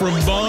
show from Bonaire.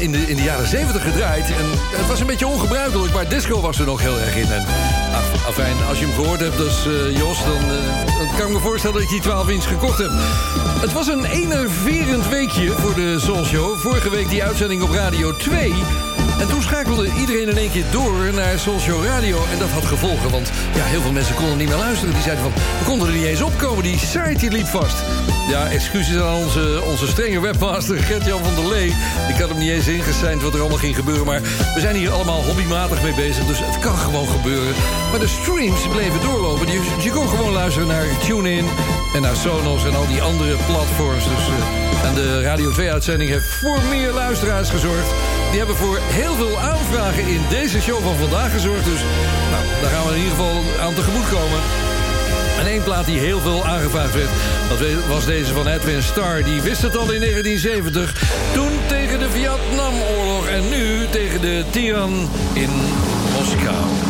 In de, in de jaren 70 gedraaid. En het was een beetje ongebruikelijk, maar disco was er nog heel erg in. En afijn, als je hem gehoord hebt, dus Jos, dan, uh, dan, kan ik me voorstellen dat ik die 12 inch gekocht heb. Het was een enerverend weekje voor de Soul Show. Vorige week die uitzending op Radio 2. En toen schakelde iedereen in één keer door naar Soulshow Radio. En dat had gevolgen, want ja, heel veel mensen konden niet meer luisteren. Die zeiden van, we konden er niet eens opkomen. Die site die liep vast. Ja, excuses aan onze, onze strenge webmaster Gert-Jan van der Lee. Ik had hem niet eens ingeseind wat er allemaal ging gebeuren. Maar we zijn hier allemaal hobbymatig mee bezig. Dus het kan gewoon gebeuren. Maar de streams bleven doorlopen. Je, je kon gewoon luisteren naar TuneIn en naar Sonos en al die andere platforms. Dus, uh, en de Radio 2-uitzending heeft voor meer luisteraars gezorgd. Die hebben voor heel veel aanvragen in deze show van vandaag gezorgd. Dus nou, daar gaan we in ieder geval aan tegemoet komen. En één plaat die heel veel aangevraagd werd, dat was deze van Edwin Starr. Die wist het al in 1970. Toen tegen de Vietnamoorlog en nu tegen de tiran in Moskou.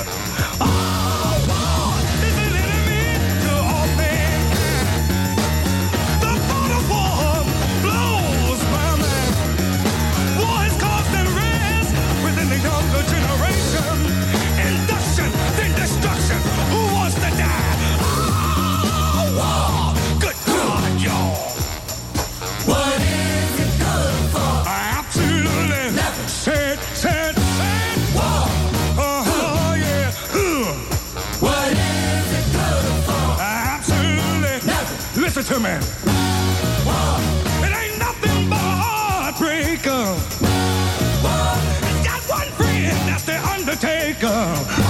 America. To me. It ain't nothing but. It's got one friend, that's the Undertaker.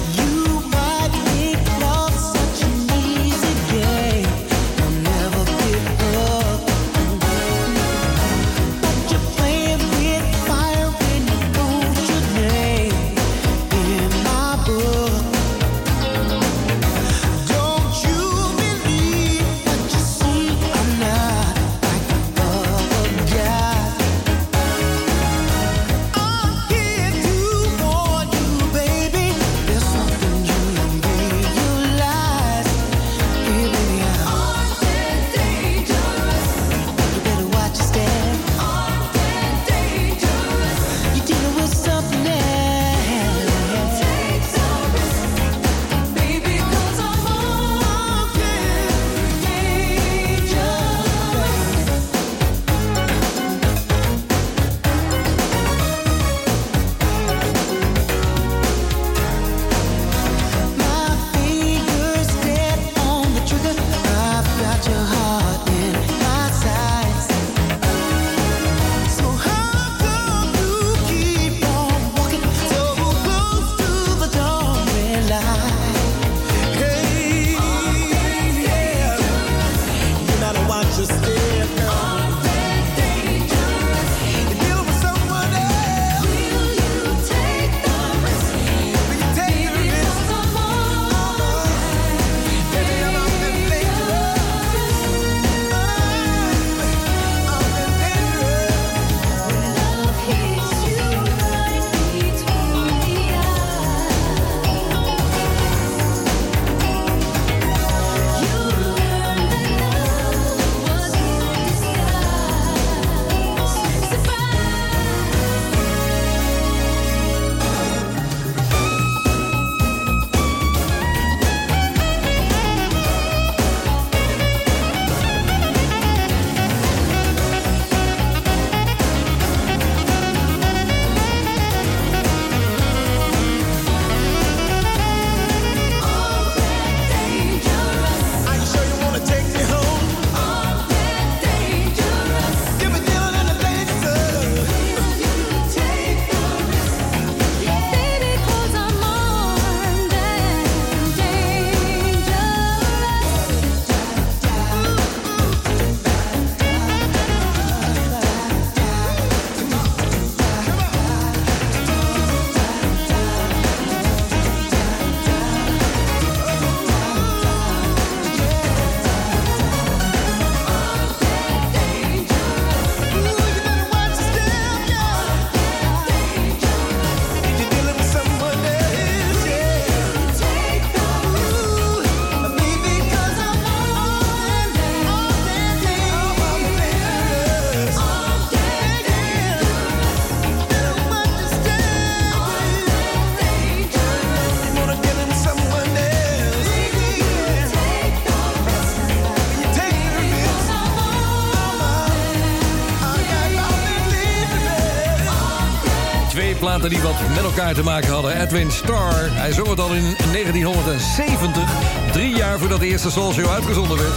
Platen die wat met elkaar te maken hadden. Edwin Starr, hij zong het al in 1970. Drie jaar voordat de eerste Soul Show uitgezonden werd.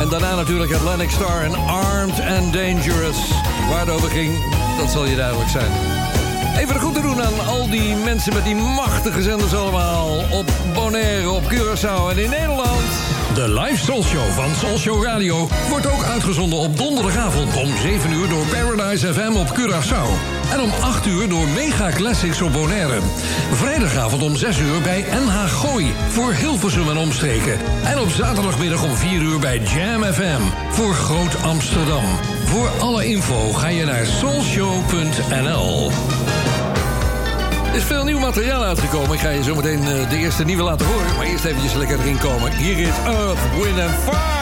En daarna natuurlijk Atlantic Star en Armed and Dangerous. Waar het over ging, dat zal je duidelijk zijn. Even de goed te doen aan al die mensen met die machtige zenders allemaal. Op Bonaire, op Curaçao en in Nederland. De live Soul Show van Soul Show Radio wordt ook uitgezonden op donderdagavond om 7 uur door Paradise FM op Curaçao. En om 8 uur door Mega Classics op Bonaire. Vrijdagavond om 6 uur bij NH Gooi voor Hilversum en omstreken. En op zaterdagmiddag om 4 uur bij Jam FM voor Groot Amsterdam. Voor alle info ga je naar soulshow.nl. Er is veel nieuw materiaal uitgekomen. Ik ga je zo meteen eh, de eerste nieuwe laten horen. Maar eerst eventjes lekker erin komen. Hier is Earth, Wind and Fire.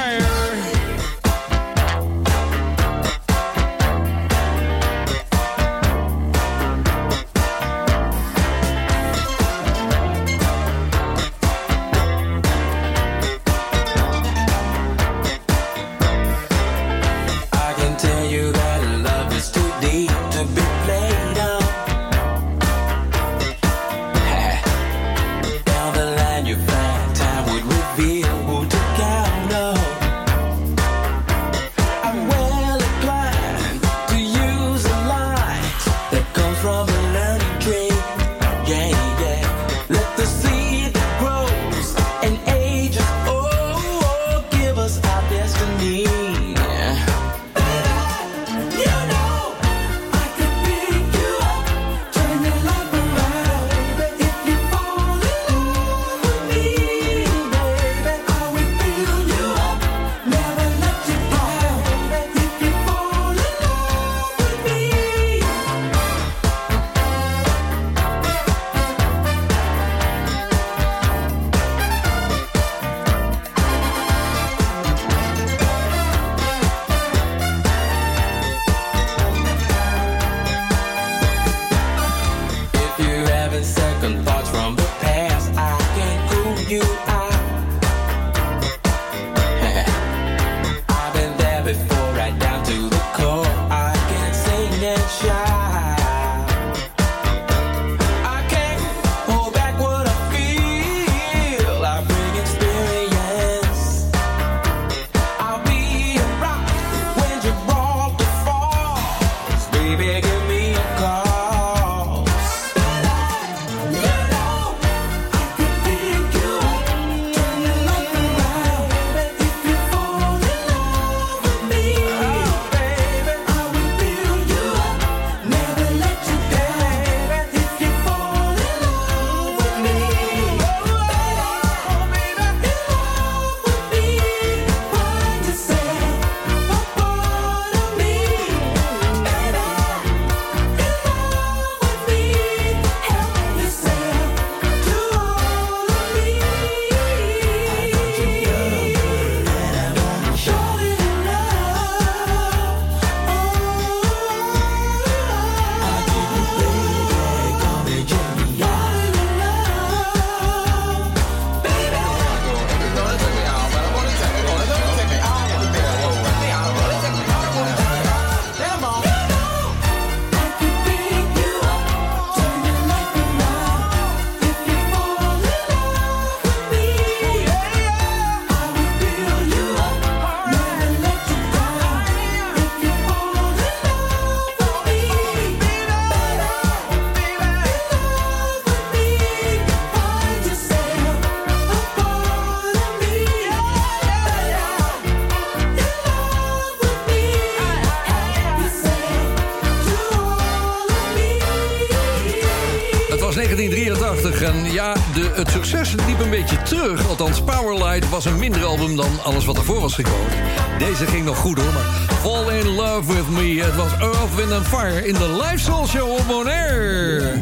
Een minder album dan alles wat ervoor was gekomen. Deze ging nog goed hoor, maar Fall in Love With Me... het was Earth, Wind and Fire in de Live Soul Show op Bonaire.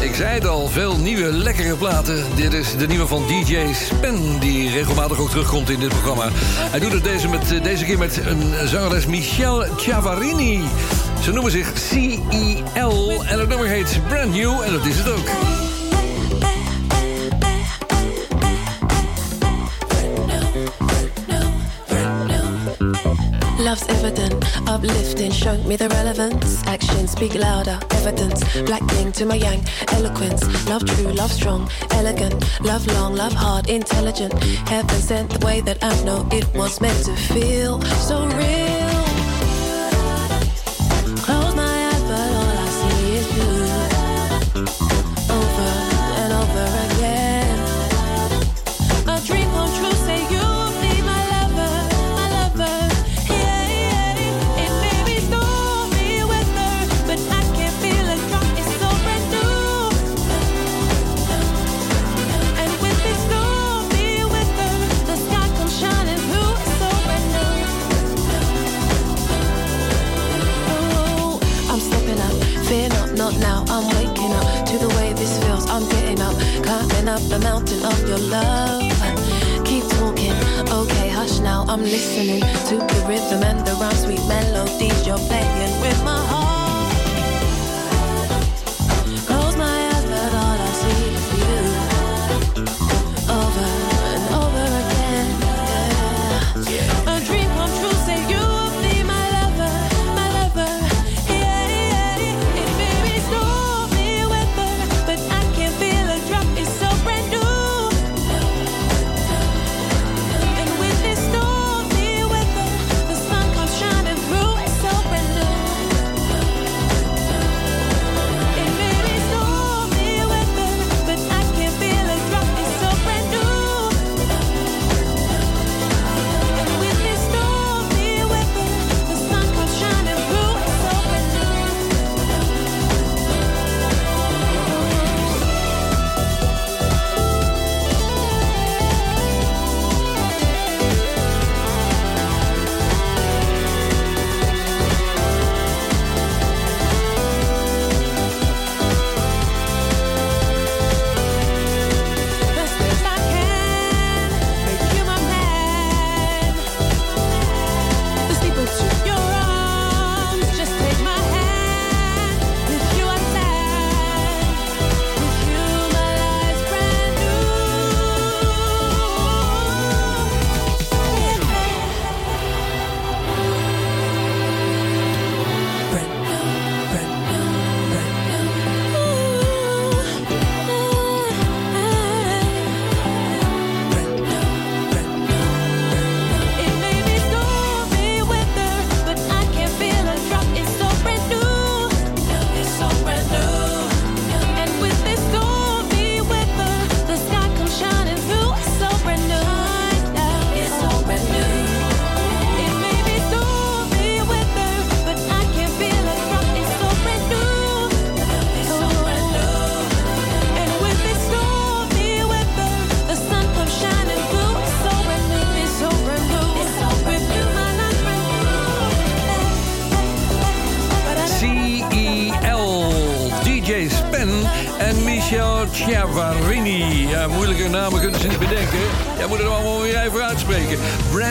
Ik zei het al, veel nieuwe, lekkere platen. Dit is de nieuwe van DJ Spen, die regelmatig ook terugkomt in dit programma. Hij doet het deze, met, deze keer met een zangeres Michelle Ciavarini. Ze noemen zich CEL en het nummer heet Brand New en dat is het ook. Uplifting, show me the relevance. Actions speak louder, evidence. Black king to my yang, eloquence. Love true, love strong, elegant. Love long, love hard, intelligent. Heaven sent the way that I know it was meant to feel so real.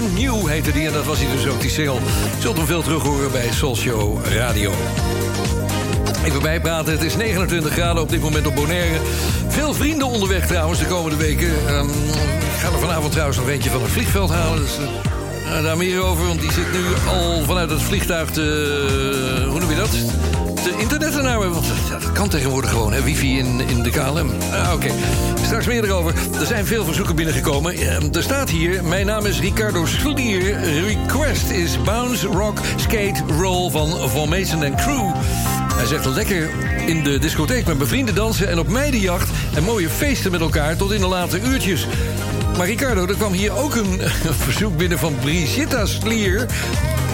Brand New heette die en dat was hij dus ook, die single. Zult hem veel terug horen bij Show Radio. Even bijpraten, het is 29 graden op dit moment op Bonaire. Veel vrienden onderweg trouwens de komende weken. Ehm, ik ga er vanavond trouwens nog eentje van het vliegveld halen. Dus, eh, eh, daar meer over, want die zit nu al vanuit het vliegtuig te... hoe noem je dat? Te internetten naar me, want dat dat kan tegenwoordig gewoon, hè? Wifi in, in de KLM. Ah, Oké, straks meer erover. Er zijn veel verzoeken binnengekomen. Ehm, er staat hier, mijn naam is Ricardo Schlier. Request is Bounce, Rock, Skate, Roll van Von Mason Crew. Hij zegt lekker in de discotheek met mijn vrienden dansen... en op meidenjacht en mooie feesten met elkaar tot in de late uurtjes. Maar Ricardo, er kwam hier ook een verzoek binnen van Brigitta Slier...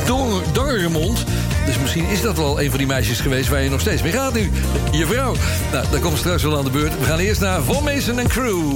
Dor Dorremond. Dus misschien is dat wel een van die meisjes geweest... waar je nog steeds mee gaat nu. Je vrouw. Nou, daar komt straks wel aan de beurt. We gaan eerst naar Von en Crew.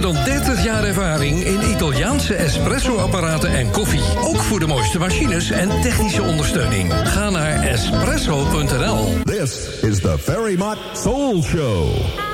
dan 30 jaar ervaring in Italiaanse espresso-apparaten en koffie. Ook voor de mooiste machines en technische ondersteuning. Ga naar espresso.nl. This is the Ferry Soul Show.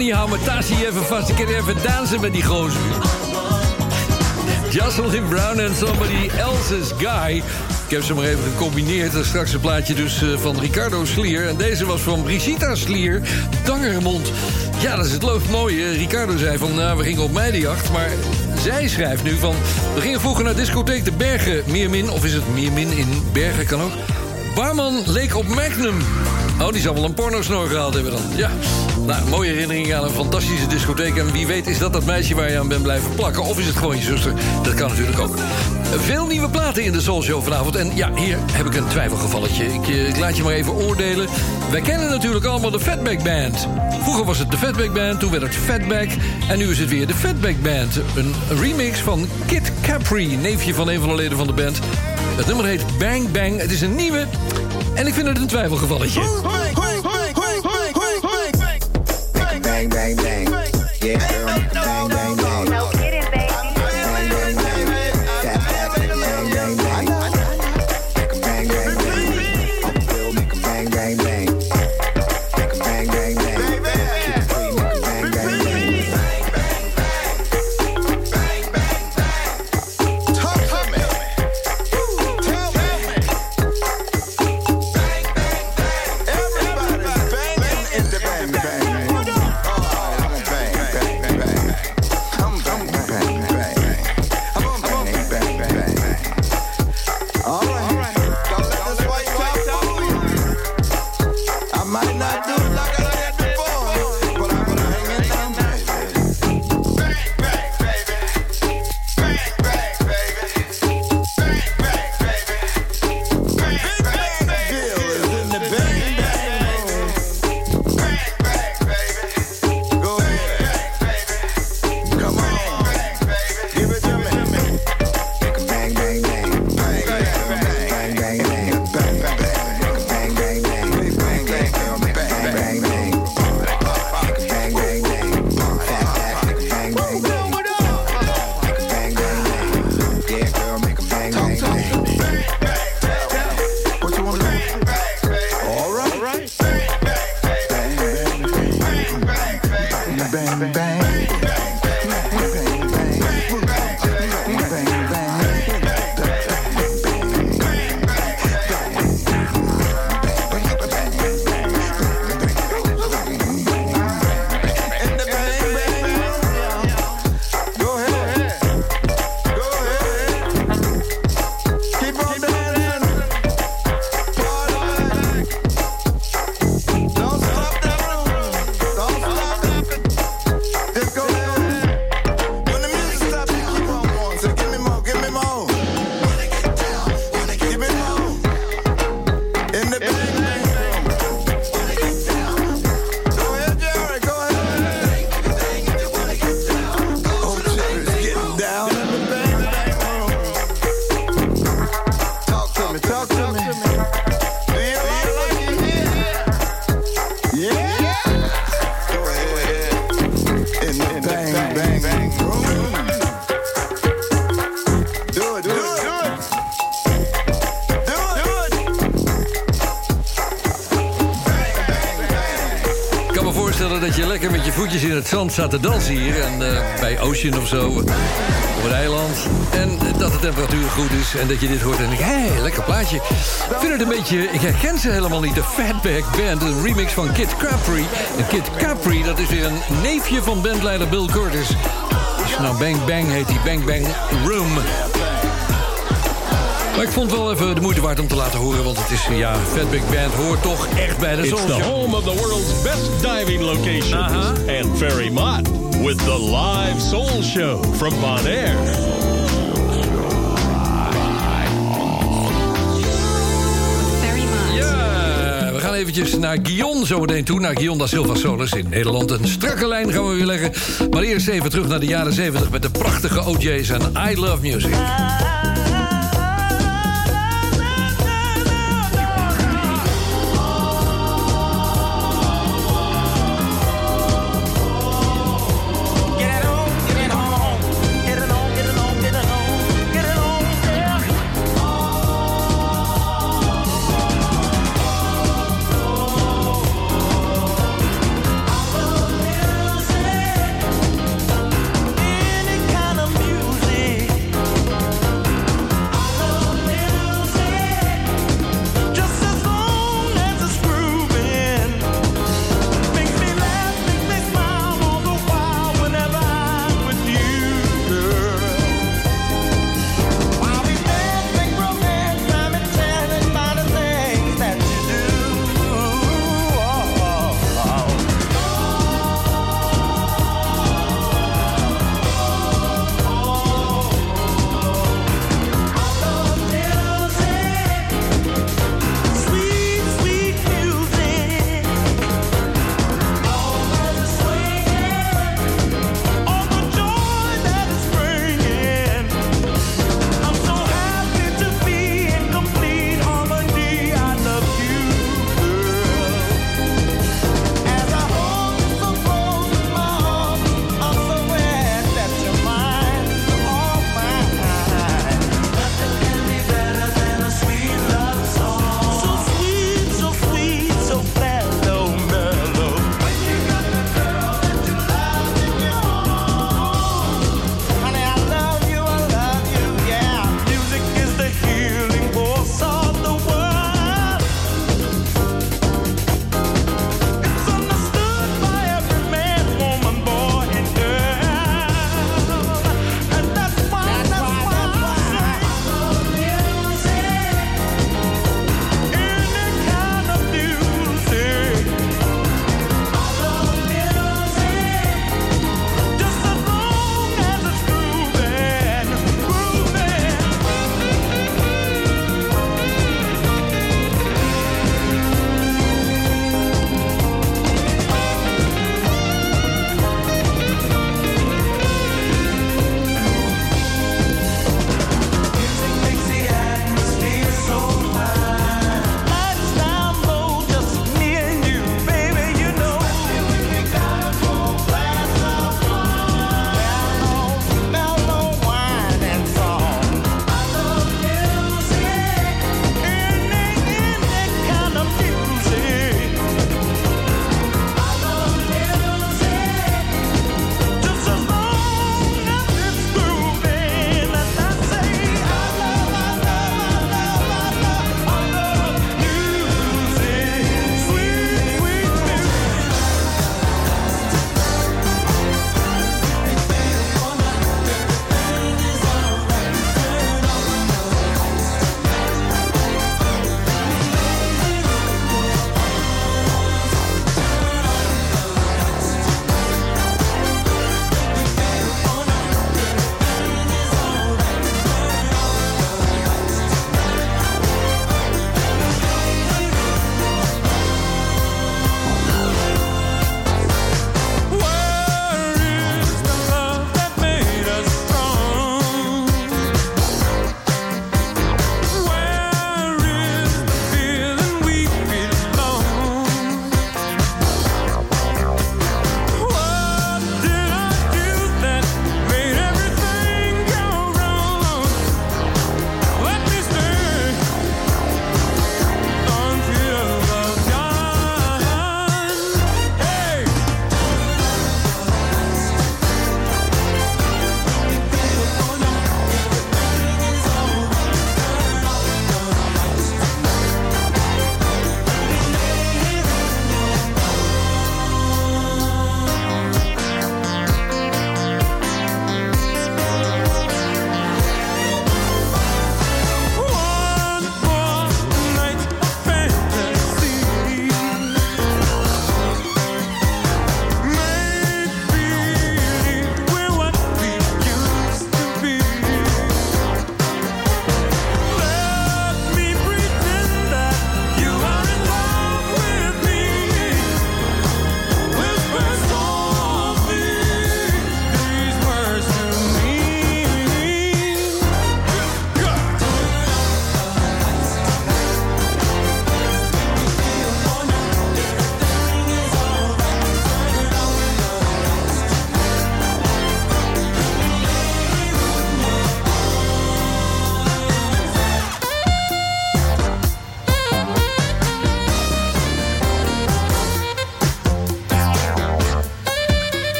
Annie, hou mijn tasje even vast. Ik kan even dansen met die gozer. Jocelyn Brown en Somebody Else's Guy. Ik heb ze maar even gecombineerd. Straks een plaatje dus eh, van Ricardo Slier. En deze was van Brigitta Slier, Dangermond. Ja, dat is het leuk mooie. Ricardo zei van, nou, we gingen op meidenjacht. Maar zij schrijft nu van... We gingen vroeger naar discotheek de Bergen. Meermin, of is het Meermin in Bergen, kan ook. Barman leek op Magnum. Oh, die zal wel een pornosnor gehaald hebben dan. Ja. Nou, mooie herinnering aan een fantastische discotheek. En wie weet is dat dat meisje waar je aan bent blijven plakken. Of is het gewoon je zuster? Dat kan natuurlijk ook. Veel nieuwe platen in de Soul Show vanavond. En ja, hier heb ik een twijfelgevalletje. Ik, eh, ik laat je maar even oordelen. Wij kennen natuurlijk allemaal de Fatback Band. Vroeger was het de Fatback Band, toen werd het Fatback. En nu is het weer de Fatback Band. Een remix van Kid Capri, neefje van een van de leden van de band. Het nummer heet Bang Bang. Het is een nieuwe. En ik vind het een twijfelgevalletje. Het zand staat te dansen hier. En eh, bij Ocean of zo, op het eiland. En dat de temperatuur goed is en dat je dit hoort en denk hey, lekker plaatje. Ik vind het een beetje, ik herken ze helemaal niet. De Fatback Band, een remix van Kid Capri. En Kid Capri, dat is weer een neefje van bandleider Bill Curtis. Dus nou Bang Bang heet die Bang Bang Room. Maar ik vond het wel even de moeite waard om te laten horen... want het is, ja, Fatback Band hoort toch echt bij de It's Soul the home of the world's best diving locations. Uh-huh. And Ferry Mott with the live soul show from Bonaire. Ja, we gaan eventjes naar Guion zo meteen toe. Naar Guion da Silva Solis in Nederland. Een strakke lijn gaan we weer leggen. Maar eerst even terug naar de jaren 70 met de prachtige OJ's en I Love Music.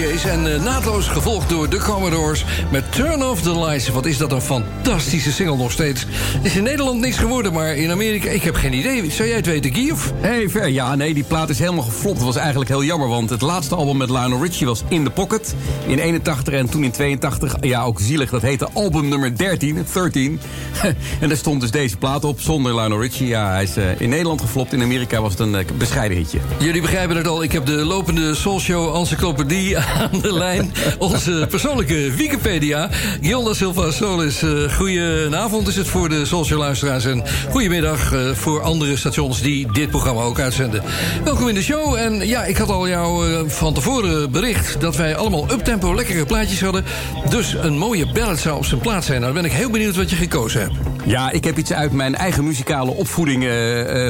En eh, naadloos gevolgd door de Commodores met Turn Off the Lights. Wat is dat een fantastische single nog steeds. Is in Nederland niks geworden, maar in Amerika... Ik heb geen idee. Zou jij het weten, Guy? Of? Hey, ver. Ja, nee, die plaat is helemaal geflopt. Dat was eigenlijk heel jammer, want het laatste album met Lionel Richie was In The Pocket. In 81 en toen in 82, ja, ook zielig. Dat heette album nummer 13, 13. en daar stond dus deze plaat op, zonder Lionel Richie. Ja, hij is eh, in Nederland geflopt. In Amerika was het een eh, bescheiden hitje. Jullie begrijpen het al, ik heb de lopende Soulshow encyclopedie aan de lijn. Onze persoonlijke Wikipedia. Gilda Silva Solis, uh, goedenavond is het voor de Soulshow luisteraars. En goedemiddag uh, voor andere stations die dit programma ook uitzenden. Welkom in de show. En ja, ik had al jou uh, van tevoren bericht dat wij allemaal uptempo lekkere plaatjes hadden. Dus een mooie ballad zou op zijn plaats zijn. Nou, dan ben ik heel benieuwd wat je gekozen hebt. Ja, ik heb iets uit mijn eigen muzikale opvoeding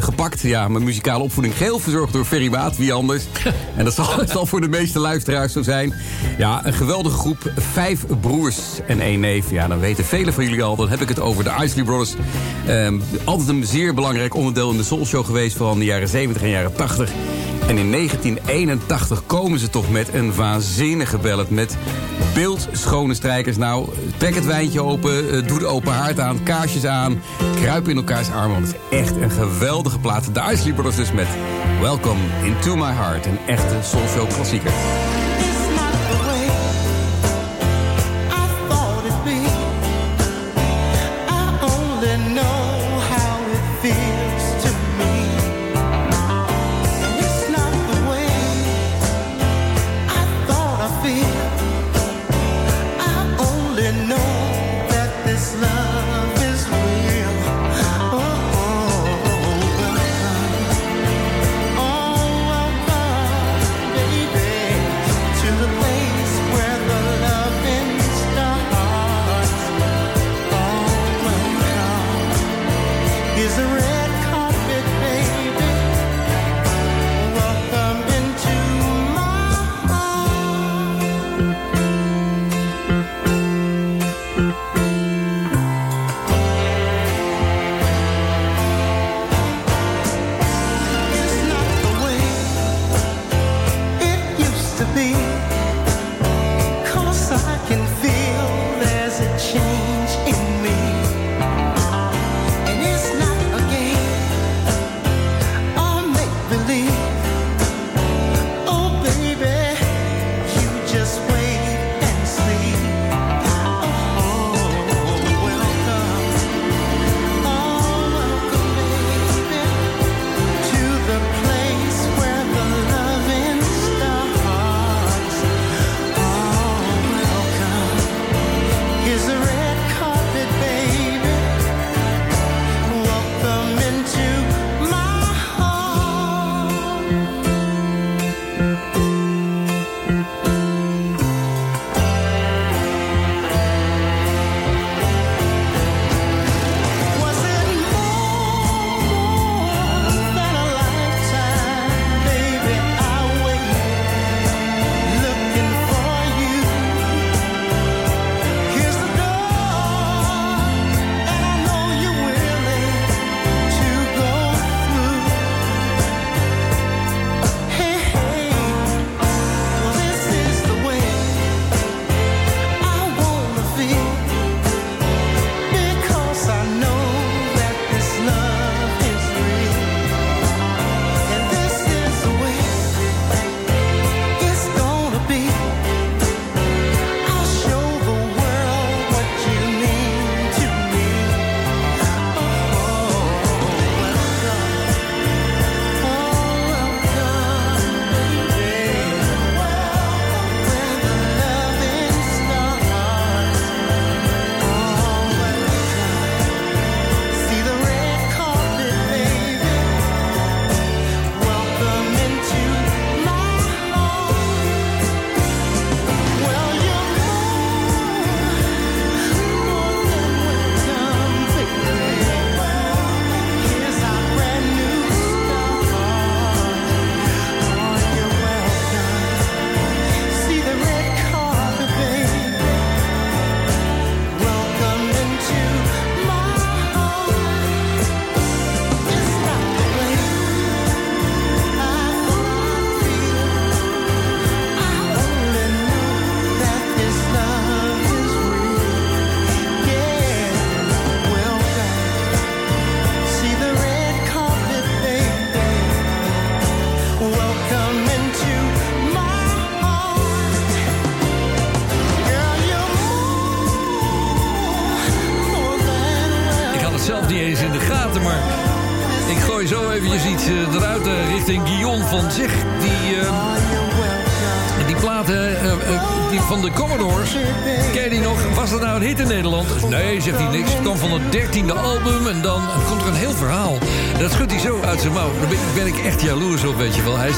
gepakt. Ja, mijn muzikale opvoeding geheel verzorgd door Ferry Baat, wie anders. en dat zal, zal, voor de meeste luisteraars zo zijn. Ja, een geweldige groep. Vijf broers en één neef. Ja, dan weten velen van jullie al. Dan heb ik het over de Isley Brothers. Um, altijd een zeer belangrijk onderdeel in de Soul Show geweest. Vooral in de jaren 70 en jaren 80. En in 1981 komen ze toch met een waanzinnige ballad. Met beeldschone strijkers. Nou, trek het wijntje open, doe de open haard aan, kaarsjes aan. Kruip in elkaars armen, het is echt een geweldige plaat. De Isley Brothers dus met Welcome Into My Heart. Een echte Soul Show klassieker.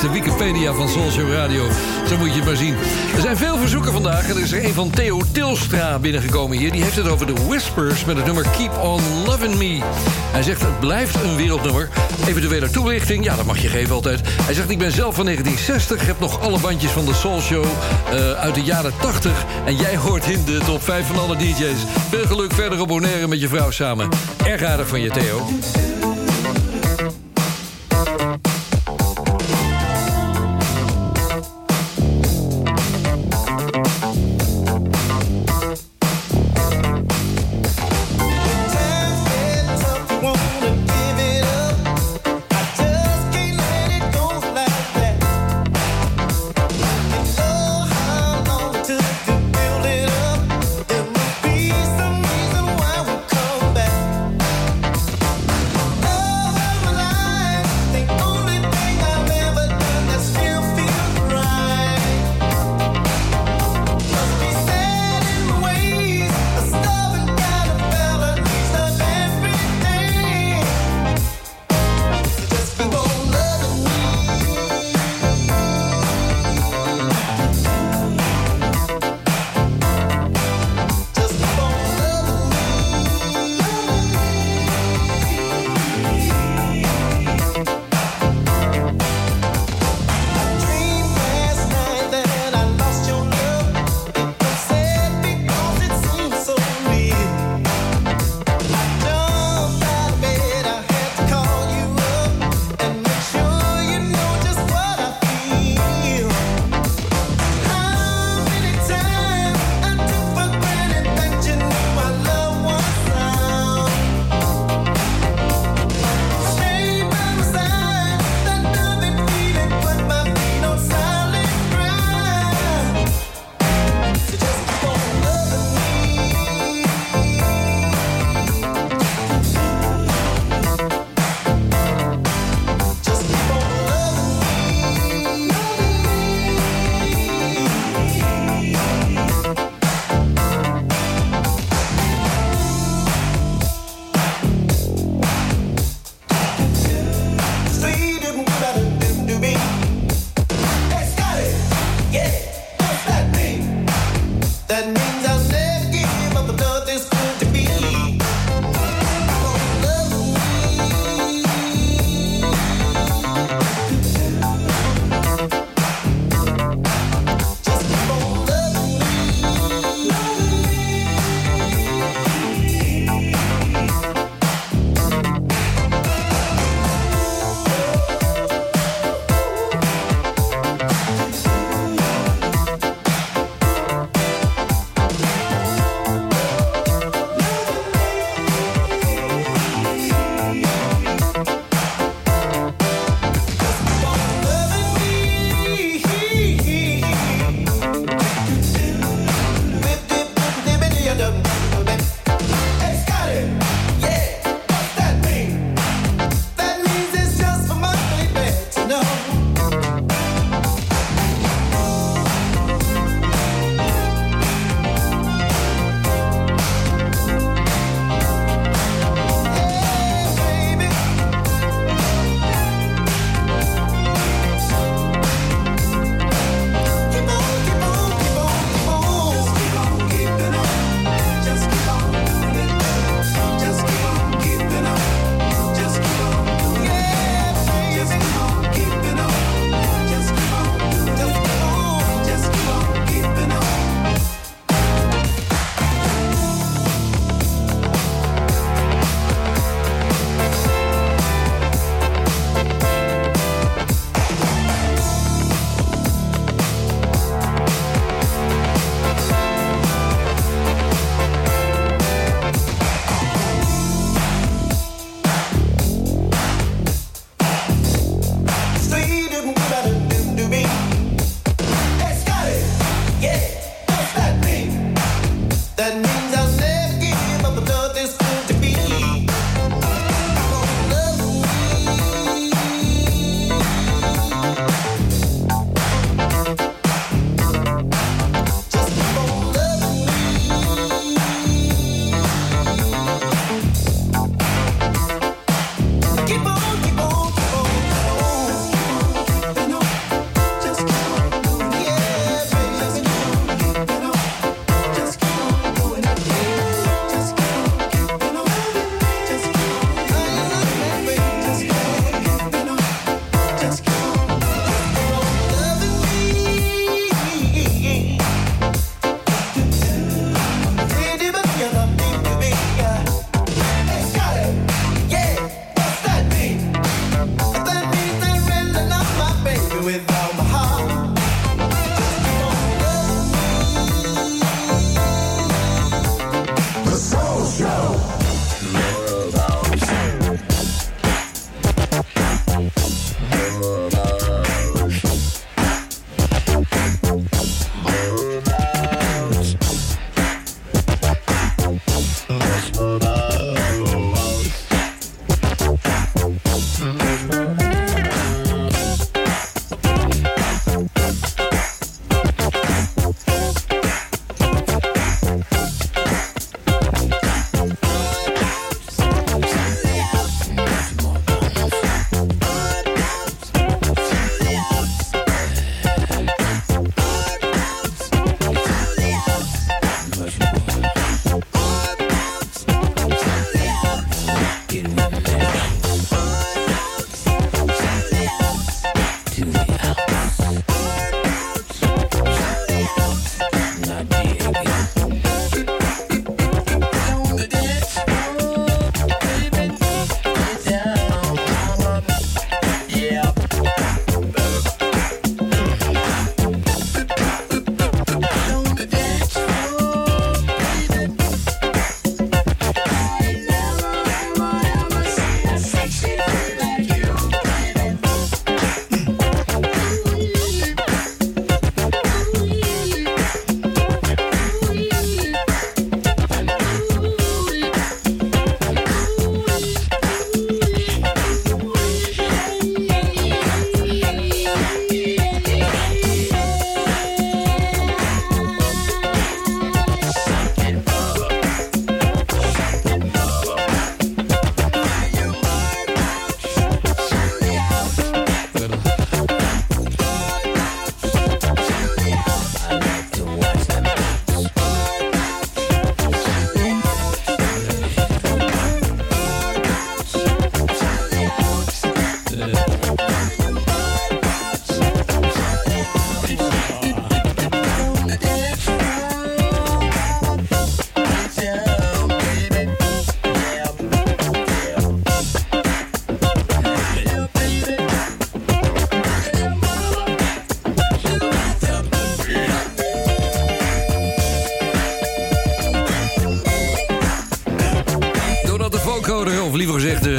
De Wikipedia van Soul Show Radio. Zo moet je het maar zien. Er zijn veel verzoeken vandaag. Er is er een van Theo Tilstra binnengekomen hier. Die heeft het over de Whispers met het nummer Keep On Loving Me. Hij zegt het blijft een wereldnummer. Eventuele toelichting, ja dat mag je geven altijd. Hij zegt ik ben zelf van 1960. Heb nog alle bandjes van de Soul Show eh, uit de jaren 80. En jij hoort in de top 5 van alle DJ's. Veel geluk verder op Bonaire met je vrouw samen. Erg aardig van je Theo.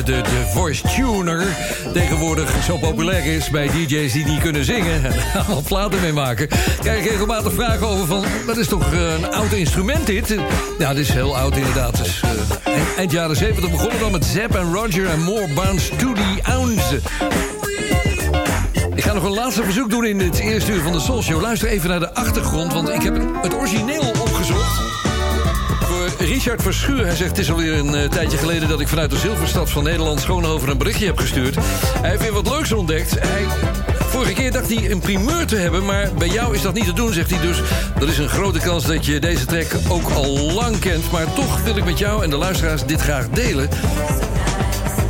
De, voice tuner tegenwoordig zo populair is bij DJ's die niet kunnen zingen en allemaal platen mee maken. Krijg ik regelmatig vragen over van, dat is toch eh, een oud instrument dit? Ja, dit is heel oud inderdaad. Eh, eind, jaren 70 begonnen dan met Zapp en Roger en More Bounce to the Ounce. Ik ga nog een laatste verzoek doen in het eerste uur van de Soul Show. Luister even naar de achtergrond, want ik heb het origineel Richard Verschuur, hij zegt... het is alweer een eh, tijdje geleden dat ik vanuit de Zilverstad van Nederland... Schoonhoven een berichtje heb gestuurd. Hij heeft weer wat leuks ontdekt. Hij, vorige keer dacht hij een primeur te hebben... maar bij jou is dat niet te doen, zegt hij dus. Dat is een grote kans dat je deze track ook al lang kent... maar toch wil ik met jou en de luisteraars dit graag delen.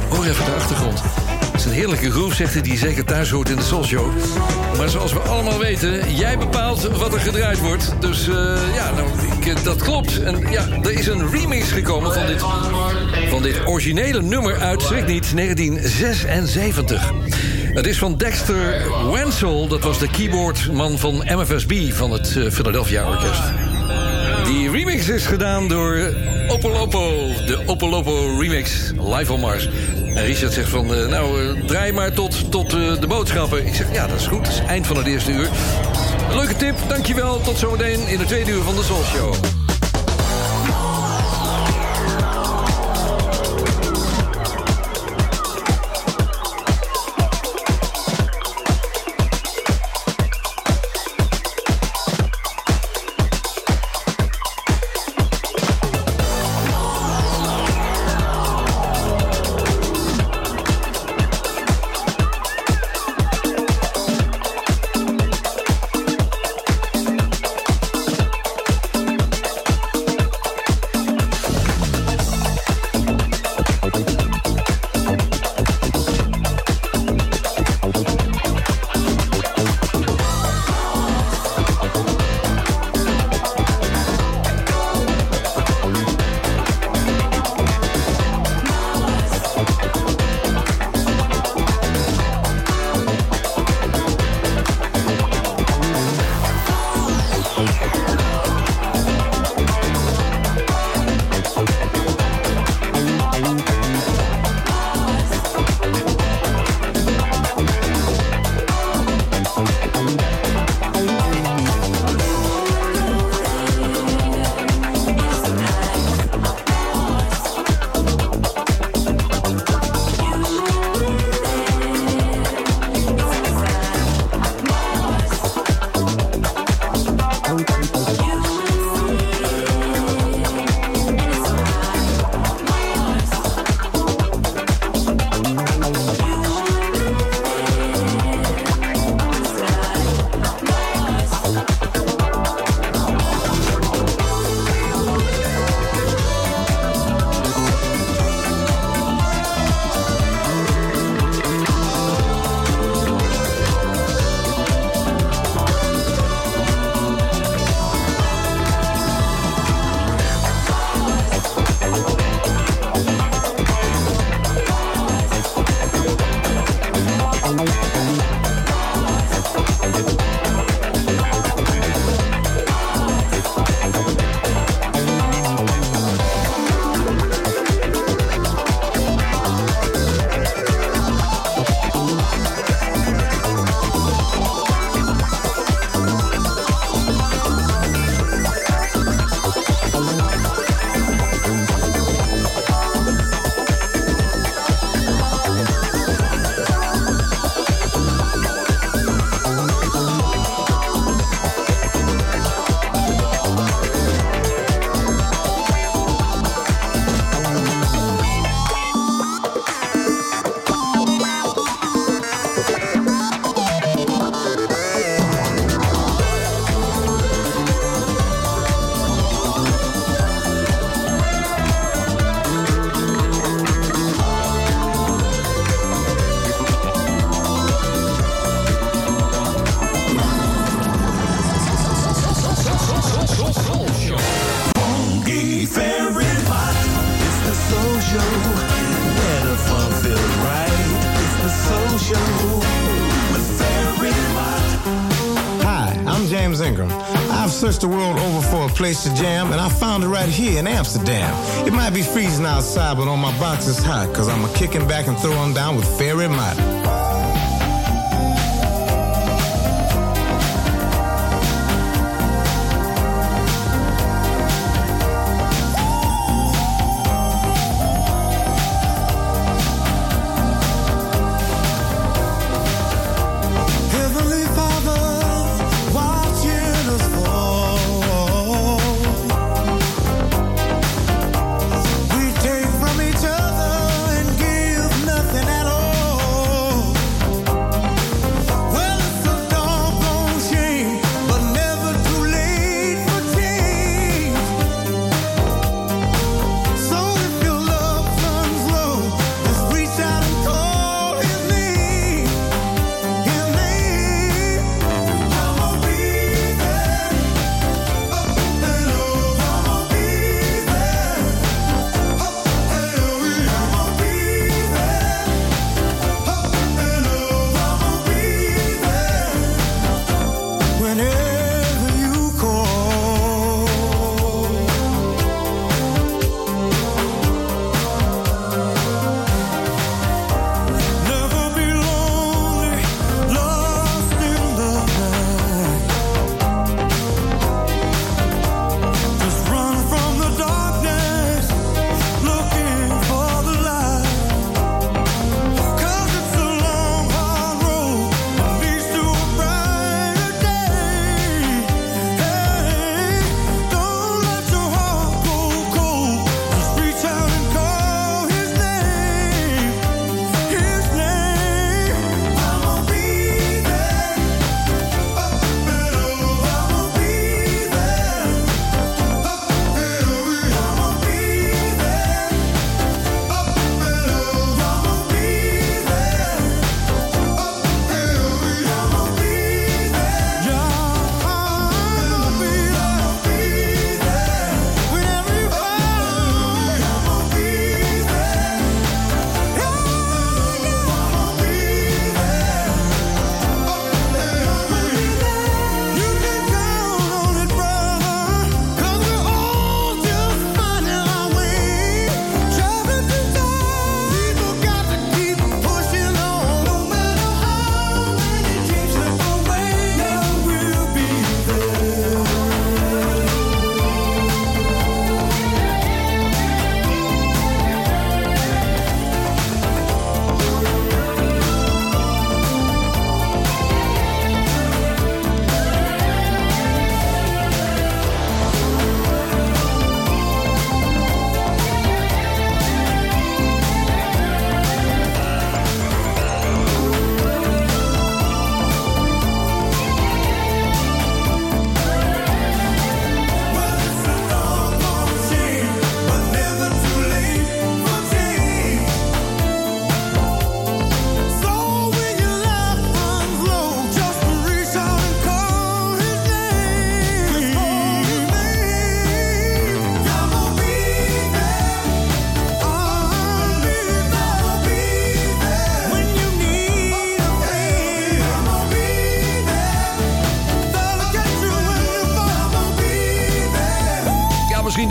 Hoor even de achtergrond. Is een heerlijke groove, zegt hij, die zeker thuis hoort in de Soul Show. Maar zoals we allemaal weten, jij bepaalt wat er gedraaid wordt. Dus eh, ja, nou, ik, eh, dat klopt. En ja, er is een remix gekomen van dit, van dit originele nummer uit, schrik niet, 1976. Het is van Dexter Wenzel, dat was de keyboardman van MFSB... van het eh, Philadelphia Orkest. Die remix is gedaan door Opolopo. De Opolopo remix, live on Mars. En Richard zegt van, eh, nou, eh, draai maar tot, tot eh, de boodschappen. Ik zeg, ja, dat is goed. Het is eind van het eerste uur. Leuke tip, dankjewel. Tot zometeen in de tweede uur van de Soul Show. James Ingram. I've searched the world over for a place to jam, and I found it right here in Amsterdam. It might be freezing outside, but on my box it's hot, cause I'm a kicking back and throwing down with Fairy Mott.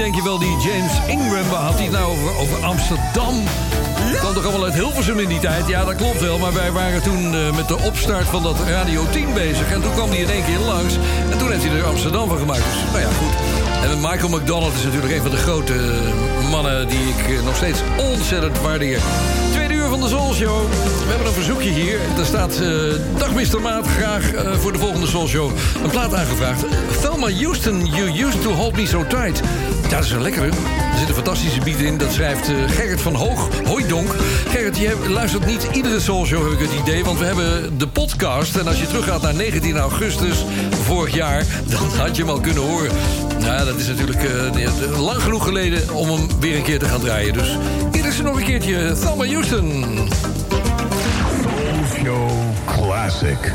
Denk je wel, die James Ingram, waar had hij het nou over, over Amsterdam? Kwam toch allemaal uit Hilversum in die tijd? Ja, dat klopt wel, maar wij waren toen eh, met de opstart van dat Radio 10 bezig. En toen kwam hij in één keer langs. En toen heeft hij er Amsterdam van gemaakt. Dus, nou ja, goed. En Michael McDonald is natuurlijk een van de grote eh, mannen... die ik eh, nog steeds ontzettend waardeer. Tweede uur van de Soul Show. We hebben een verzoekje hier. Er staat... eh, Dag Mr. Maat, graag voor de volgende Soul Show een plaat aangevraagd. Thelma Houston, You Used To Hold Me So Tight. Ja, dat is een lekkere. Er zit een fantastische beat in. Dat schrijft eh, Gerrit van Hoog. Hoi Donk. Gerrit, je luistert niet iedere Soul Show, heb ik het idee. Want we hebben de podcast. En als je teruggaat naar 19 augustus vorig jaar... dan had je hem al kunnen horen. Nou, dat is natuurlijk eh, lang genoeg geleden om hem weer een keer te gaan draaien. Dus hier is er nog een keertje. Thelma Houston. Soul Show Classic.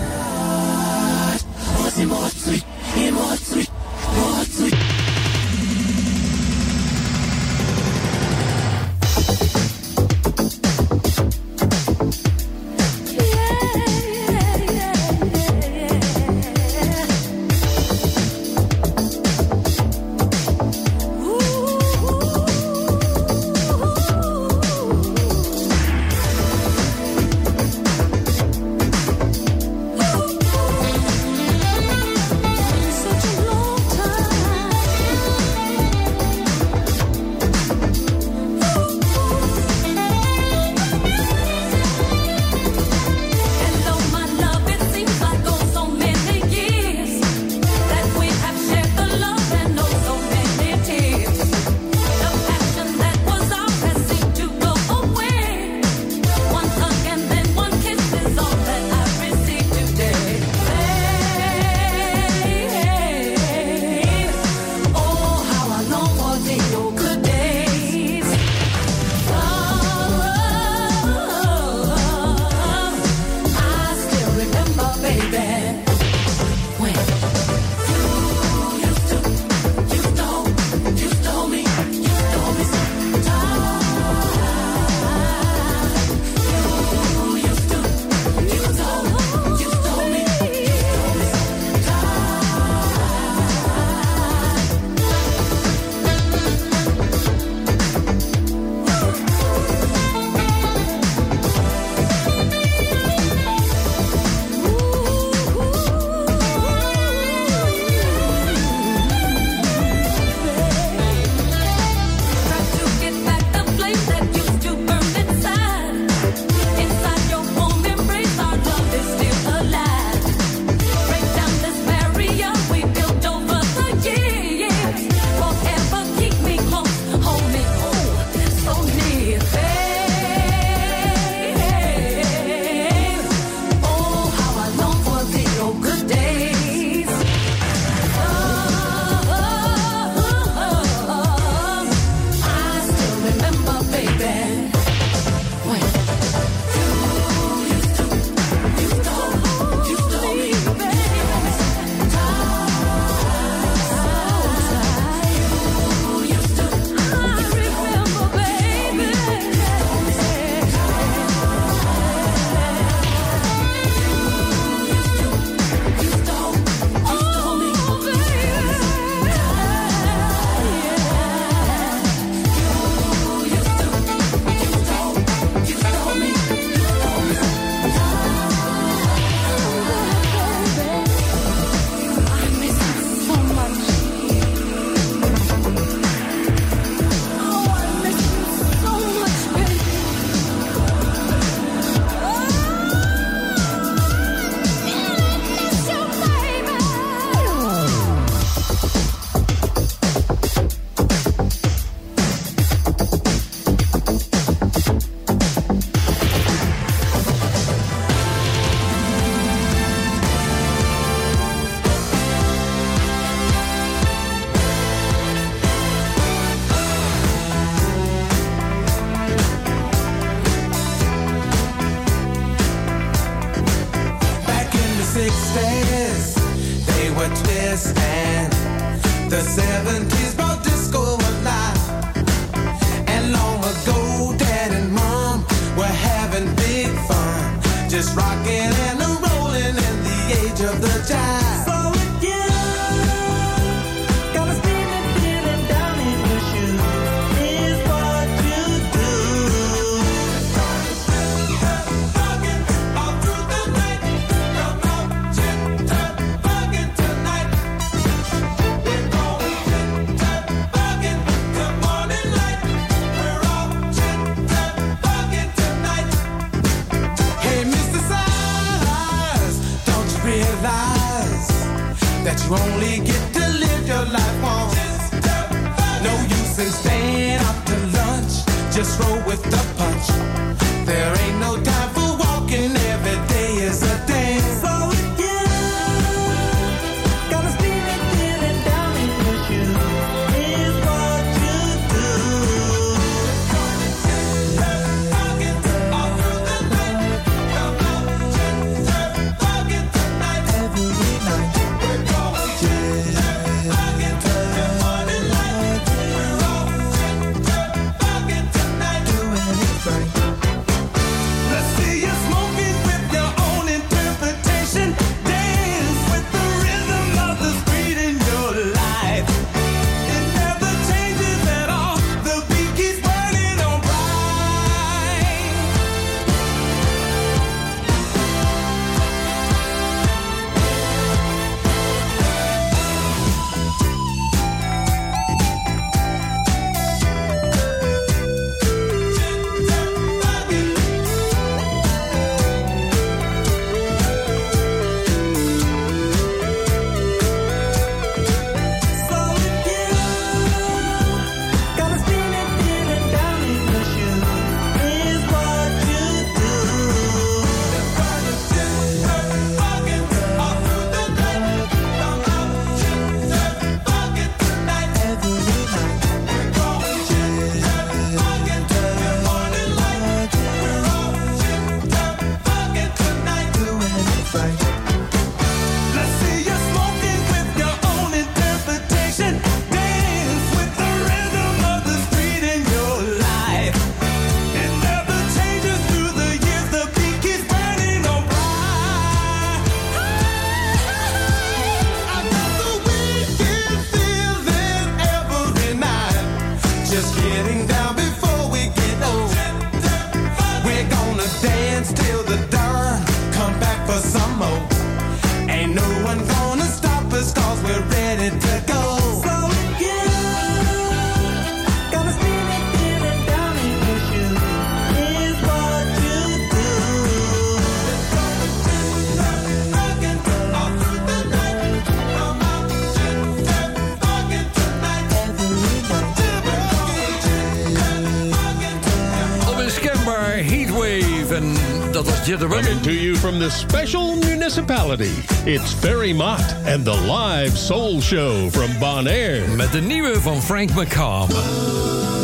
from the special municipality. It's Ferry Mott and the live soul show from Bonaire. Met de nieuwe van Frank McComb.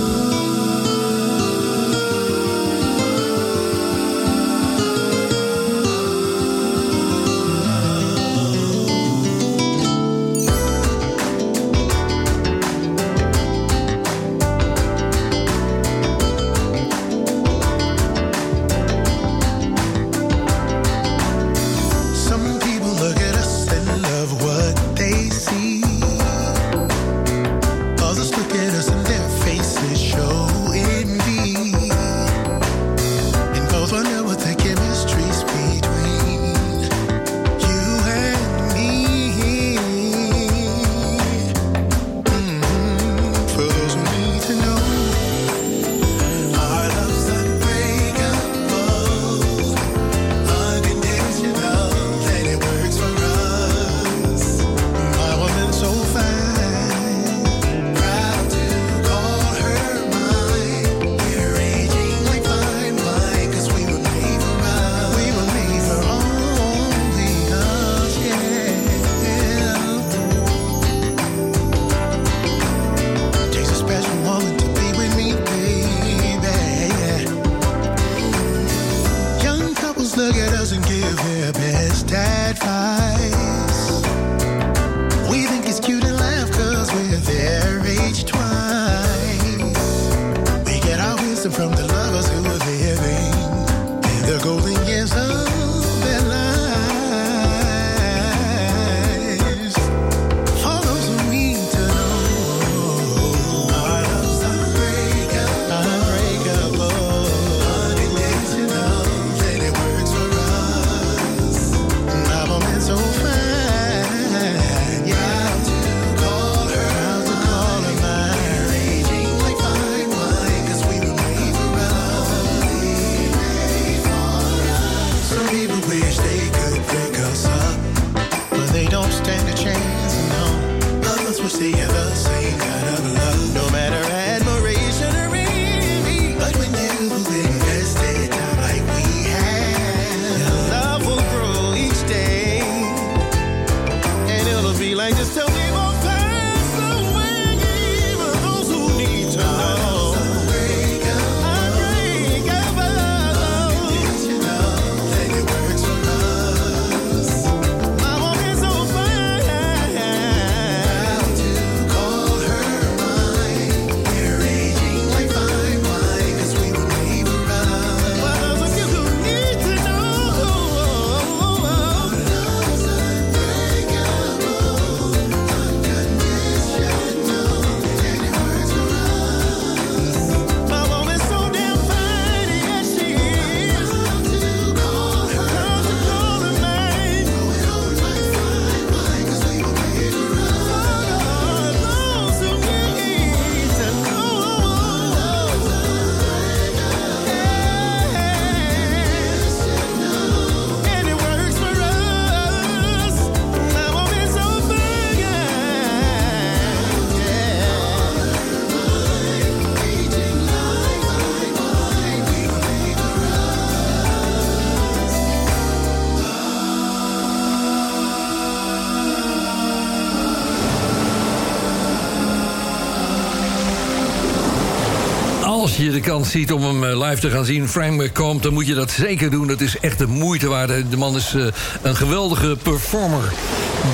Ziet om hem eh, live te gaan zien, Frank McComb, dan moet je dat zeker doen. Dat is echt de moeite waard. De man is eh, een geweldige performer.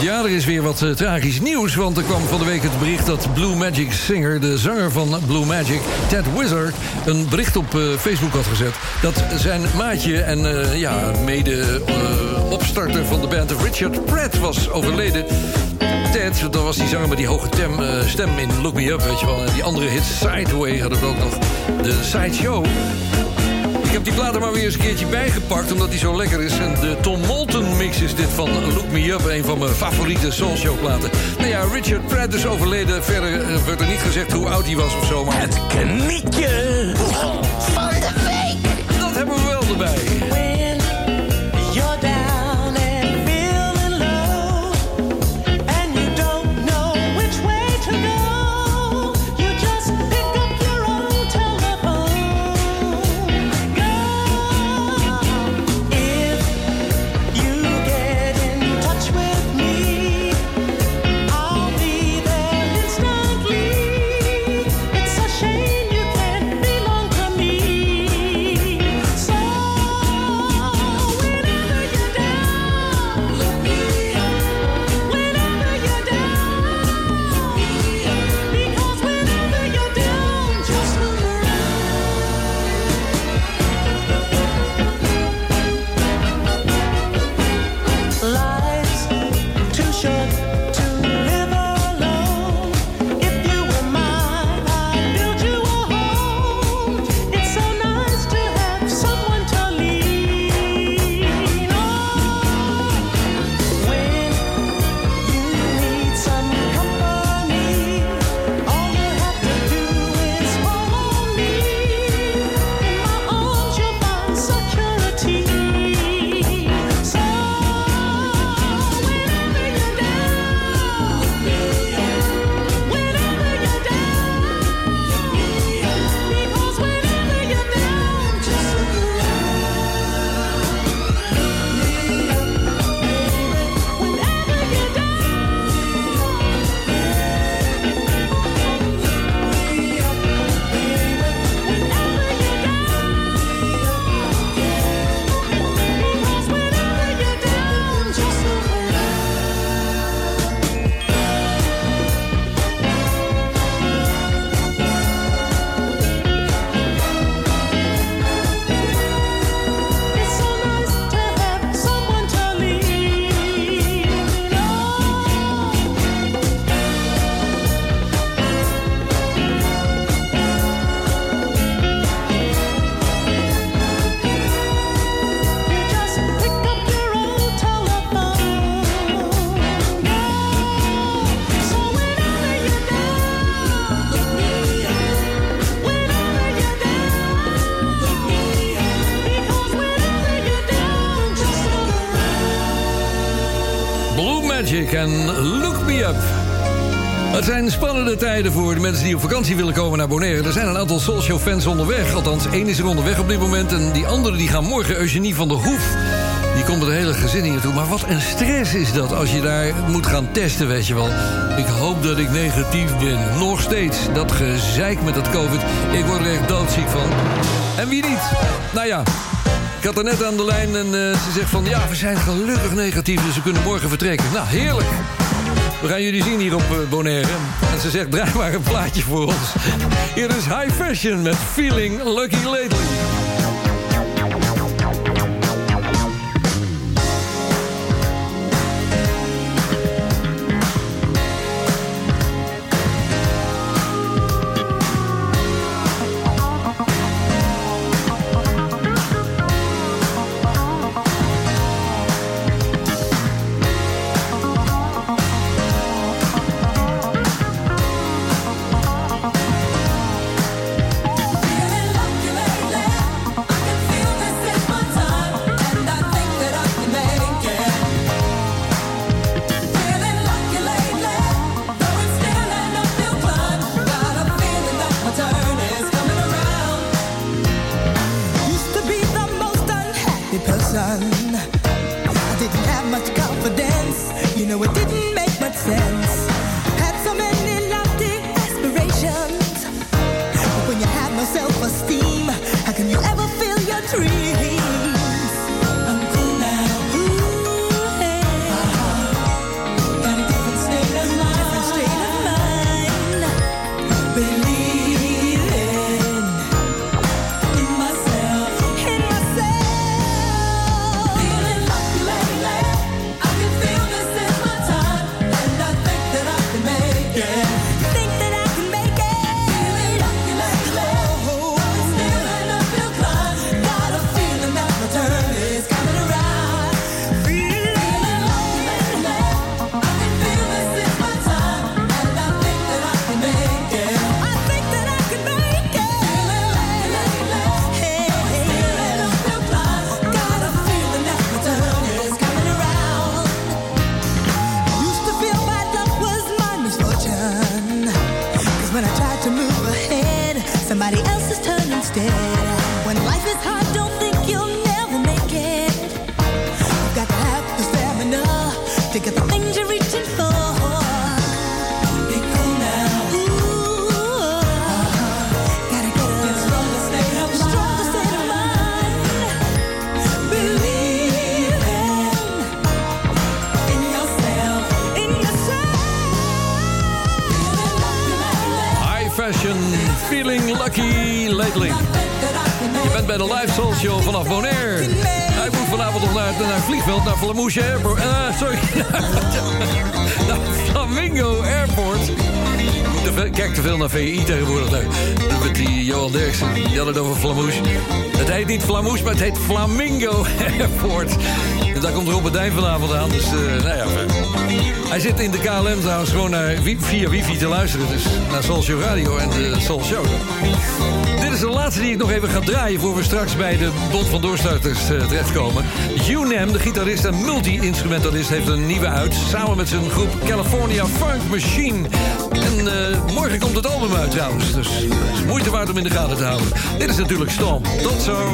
Ja, er is weer wat eh, tragisch nieuws. Want er kwam van de week het bericht dat Blue Magic Singer, de zanger van Blue Magic, Ted Wizard, een bericht op eh, Facebook had gezet. Dat zijn maatje en eh, ja, mede eh, opstarter van de band Richard Pratt was overleden. Ted, dat was die zanger met die hoge tem, eh, stem in Look Me Up, weet je wel. En die andere hit Sideway hadden we ook nog. De Sideshow. Ik heb die plaat er maar weer eens een keertje bijgepakt, omdat die zo lekker is. En de Tom Moulton mix is dit van Look Me Up, een van mijn favoriete soulshow platen. Nou ja, Richard Pratt is overleden. Verder eh, werd er niet gezegd hoe oud hij was of zo, maar... Het knietje Van de week. Dat hebben we wel erbij. Het zijn spannende tijden voor de mensen die op vakantie willen komen naar Bonaire. Er zijn een aantal Soulshow fans onderweg. Althans, één is er onderweg op dit moment. En die andere die gaan morgen, Eugenie van der Hoef. Die komt met een hele gezin hier naartoe. Maar wat een stress is dat als je daar moet gaan testen, weet je wel. Ik hoop dat ik negatief ben. Nog steeds. Dat gezeik met dat covid. Ik word er echt doodziek van. En wie niet? Nou ja, ik had er net aan de lijn en eh, ze zegt van... ja, we zijn gelukkig negatief, dus we kunnen morgen vertrekken. Nou, heerlijk. We gaan jullie zien hier op eh, Bonaire. En ze zegt, draai maar een plaatje voor ons. Hier is High Fashion met Feeling Lucky Lately. Kijk te veel naar VI tegenwoordig. Daar. Met die Johan Derksen, die had het over Flamouche. Het heet niet Flamouche, maar het heet Flamingo Airport. Daar komt Robert Dijn vanavond aan. Dus, eh, nou ja. Hij zit in de KLM trouwens gewoon naar, via wifi te luisteren. Dus naar Soul Show Radio en de Show. Dit is de laatste die ik nog even ga draaien... voor we straks bij de Bond van Doorstarters eh, terechtkomen. UNAM, de gitarist en multi-instrumentalist... heeft een nieuwe uit, samen met zijn groep California Funk Machine. En eh, morgen komt het album uit trouwens. Dus het is moeite waard om in de gaten te houden. Dit is natuurlijk Storm. Tot zo.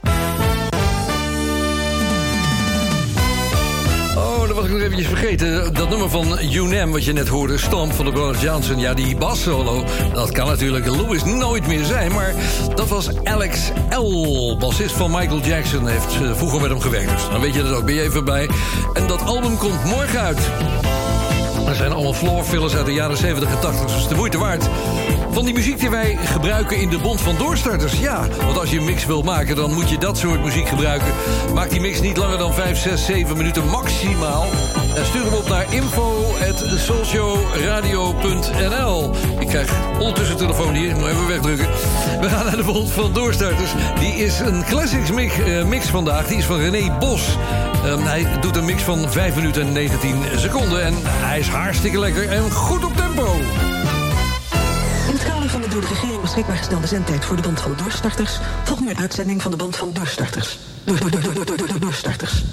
Ik nog eventjes vergeten. Dat nummer van UNAM, wat je net hoorde, Stomp van de Brothers Johnson. Ja, die bassolo, dat kan natuurlijk Louis nooit meer zijn. Maar dat was Alex L., bassist van Michael Jackson. Heeft eh, vroeger met hem gewerkt, dus dan weet je dat ook. Ben je even bij. En dat album komt morgen uit. Er zijn allemaal floor fillers uit de jaren 70 en 80, dus de moeite waard. Van die muziek die wij gebruiken in de Bond van Doorstarters. Ja, want als je een mix wil maken, dan moet je dat soort muziek gebruiken. Maak die mix niet langer dan 5, 6, 7 minuten maximaal. En stuur hem op naar info.socioradio.nl. Ik krijg ondertussen telefoon hier, moet even wegdrukken. We gaan naar de Bond van Doorstarters. Die is een classics mix, eh, mix vandaag. Die is van René Bos. Ehm, hij doet een mix van 5 minuten en 19 seconden. En hij is hartstikke lekker en goed op tempo. De door de regering beschikbaar gestelde zendtijd voor de Band van Doorstarters... volgt nu een uitzending van de Band van Doorstarters. Door, door, door, door, door, door, door, doorstarters.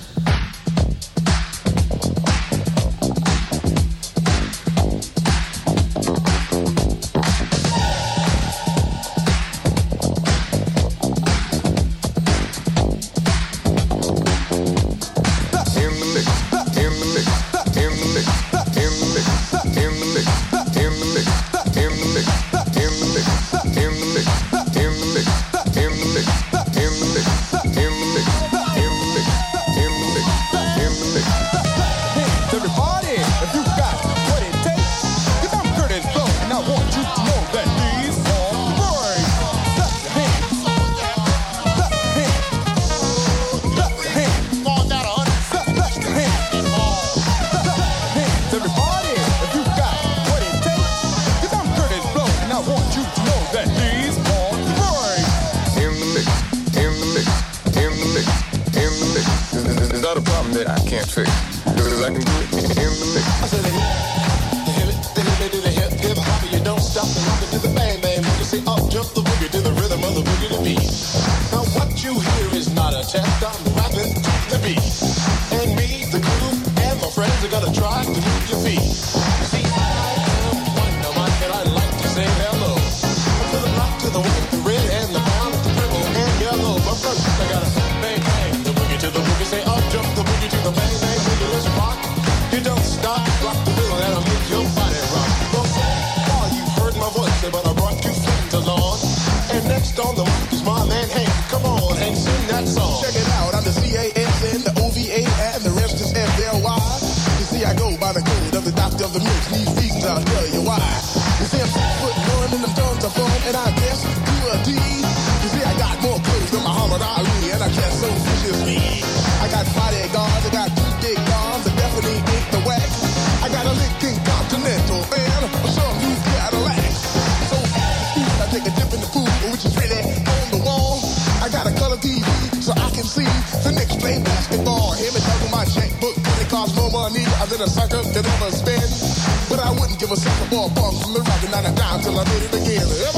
Of the mix. These reasons I'll tell you why. You see, I'm six foot one and them tons of fun, and I guess to a D. You see, I got more clothes than Muhammad Ali, and I dress so viciously. I got bodyguards, I got two big guns, I definitely ain't the wax. I got a Lincoln Continental and some new Cadillacs. So I take a dip in the pool, which is really on the wall. I got a color TV so I can see the Knicks play basketball. Him and double my checkbook, cause it costs more money than a sucker could ever give a sucker for a bum from the rock and not a dime till I made it again. Everybody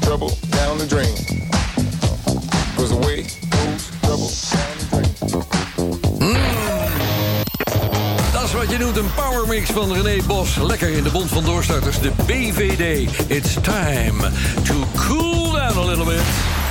trouble down the drain. Trouble Dat is wat je noemt een power mix van René Bos. Lekker in de bond van doorstarters, de BVD. It's time to cool down a little bit.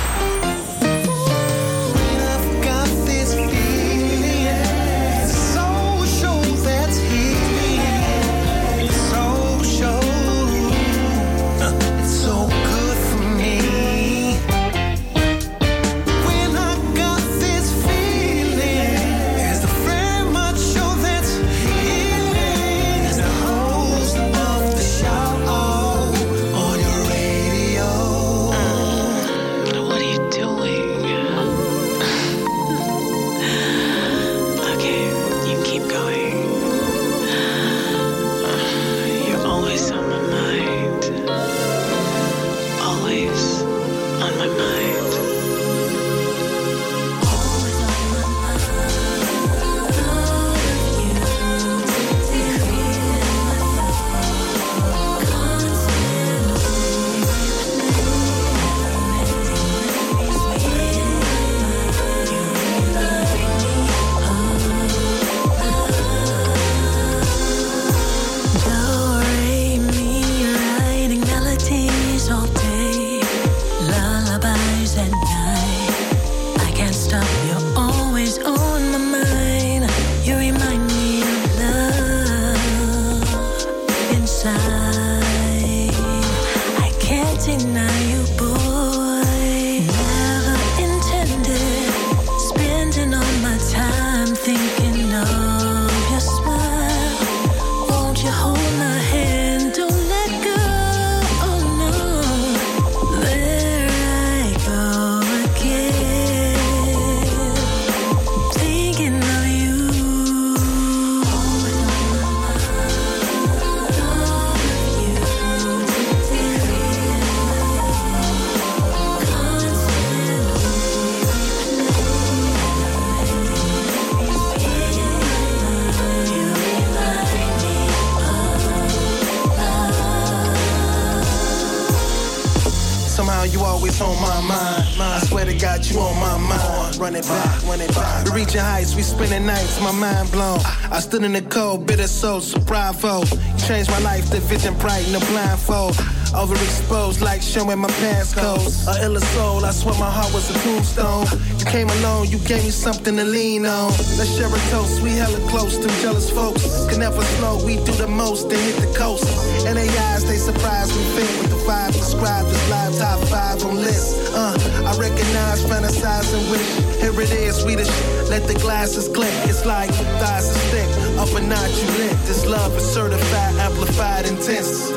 Stood in the cold, bitter soul, so bravo. You changed my life, the vision bright, no blindfold. Overexposed, like showing my passcodes. A iller soul, I swear my heart was a tombstone. You came alone, you gave me something to lean on. Let's share a toast, we hella close to jealous folks. Can never slow, we do the most and hit the coast. And they eyes, they surprise me, fit with the vibe. Describe this live top five on list. Uh, I recognize, fantasize, and wish. Here it is, we the sh- Let the glasses click. It's like thighs are thick. Up a notch, you lit. This love is certified, amplified, intense.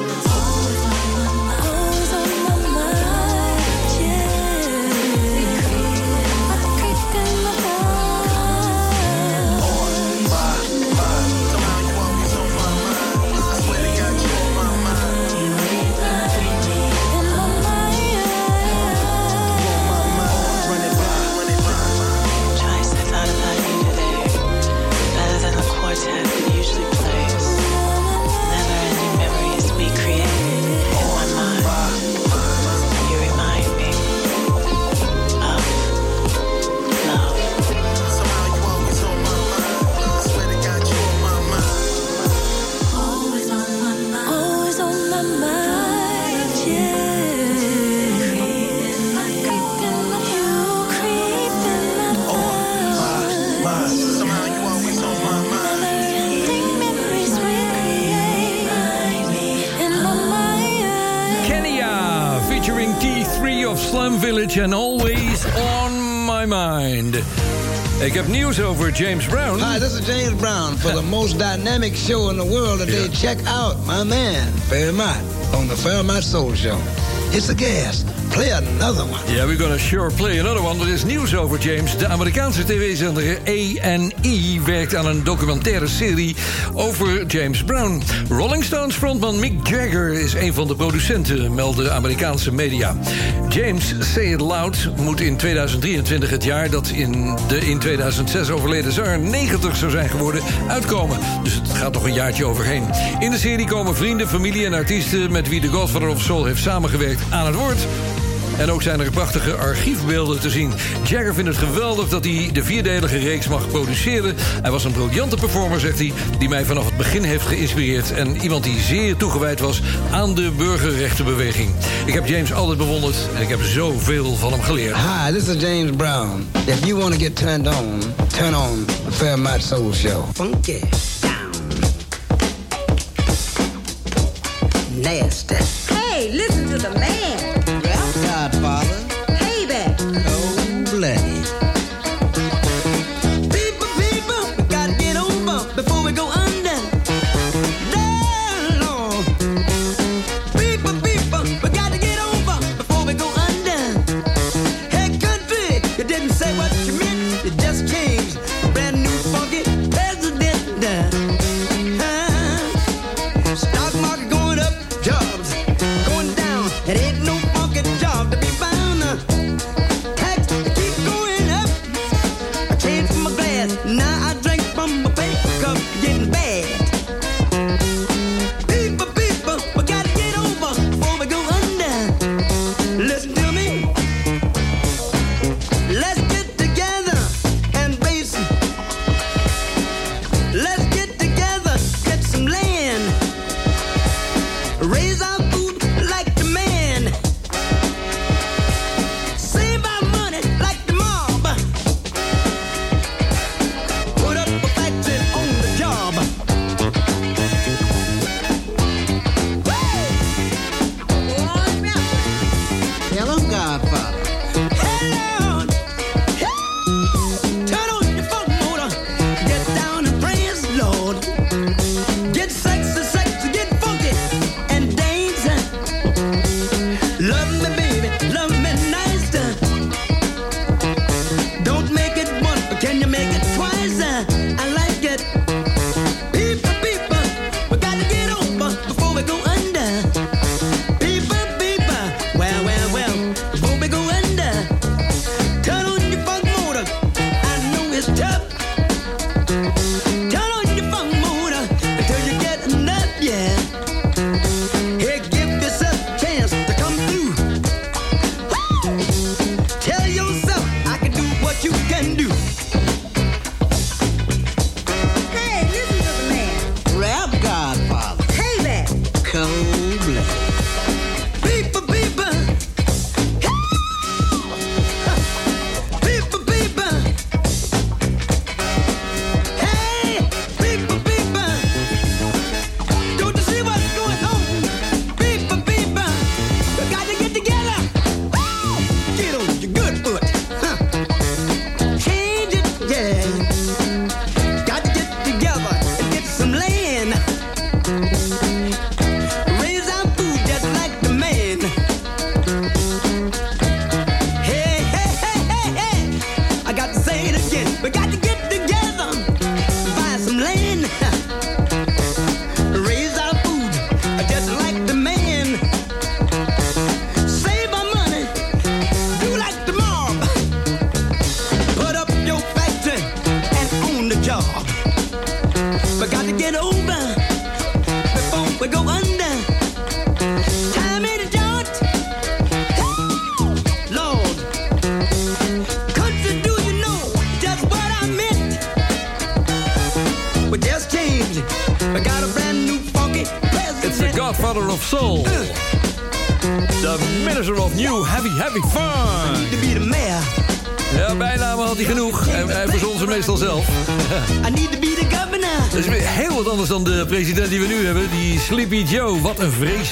and always on my mind. Ik heb nieuws over James Brown. Hi, this is James Brown for the most dynamic show in the world today. Yeah. Check out my man, Fairmont, on the Fairmont Soul Show. It's a gas. play another one. Yeah, we're gonna sure play another one. Er is nieuws over James. De Amerikaanse tv-zender A&E werkt aan een documentaire serie over James Brown. Rolling Stones frontman Mick Jagger is een van de producenten, melden Amerikaanse media. James Say It Loud moet in 2023 het jaar dat in de in 2006 overleden zanger 90 zou zijn geworden uitkomen. Dus het gaat nog een jaartje overheen. In de serie komen vrienden, familie en artiesten met wie de Godfather of Soul heeft samengewerkt aan het woord. En ook zijn er prachtige archiefbeelden te zien. Jagger vindt het geweldig dat hij de vierdelige reeks mag produceren. Hij was een briljante performer, zegt hij, die mij vanaf het begin heeft geïnspireerd. En iemand die zeer toegewijd was aan de burgerrechtenbeweging. Ik heb James altijd bewonderd en ik heb zoveel van hem geleerd. Hi, this is James Brown. If you want to get turned on, turn on the Soul Show. Funky. Down. Nasty.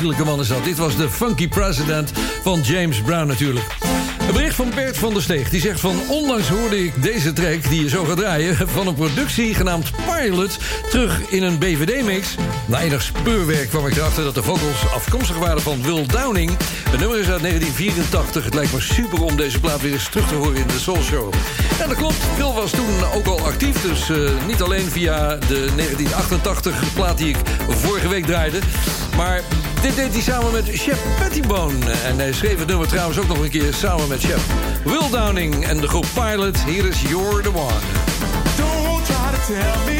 Man is dat. Dit was de Funky President van James Brown natuurlijk. Een bericht van Bert van der Steeg. Die zegt van... onlangs hoorde ik deze track, die je zo gaat draaien... van een productie genaamd Pilot... terug in een BVD-mix. Na enig speurwerk kwam ik erachter dat de vocals afkomstig waren van Will Downing. Het nummer is uit 1984. Het lijkt me super om deze plaat weer eens terug te horen in de Soul Show. En dat klopt. Will was toen ook al actief. Dus eh, niet alleen via de 1988 plaat die ik vorige week draaide... maar dit deed hij samen met Shep Pettibone. En hij schreef het nummer trouwens ook nog een keer samen met Shep. Will Downing en de groep Pilot. Hier is You're the One. Don't try to tell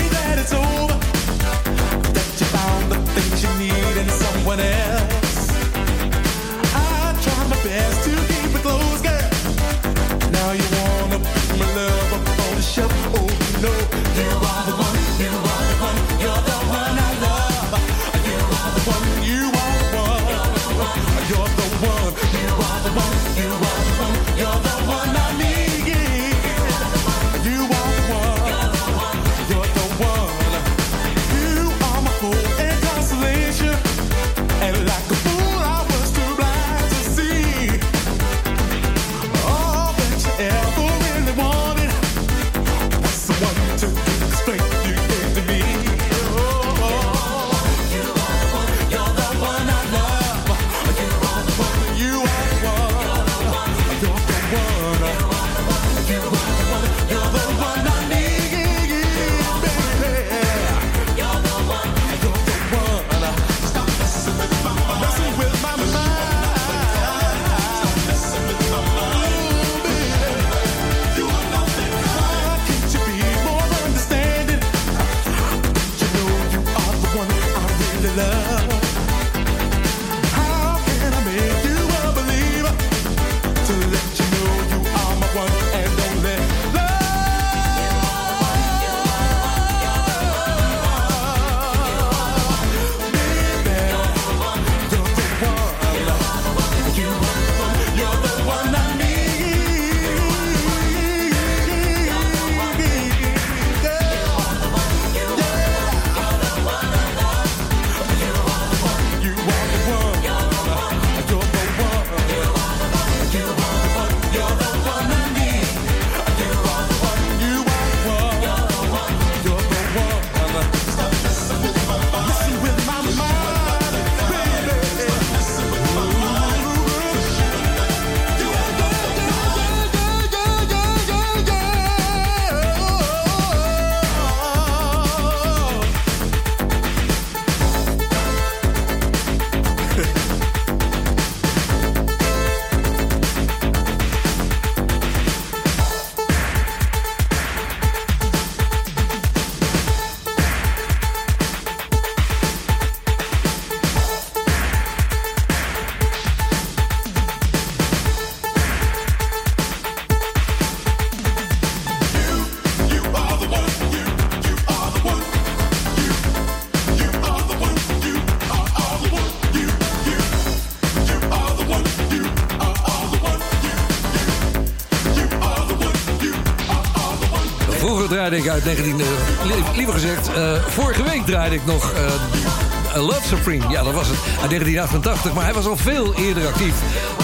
draaide ik uit 19... eh, li- liever gezegd, eh, vorige week draaide ik nog... eh, Love Supreme, ja dat was het, uit 1988. Maar hij was al veel eerder actief.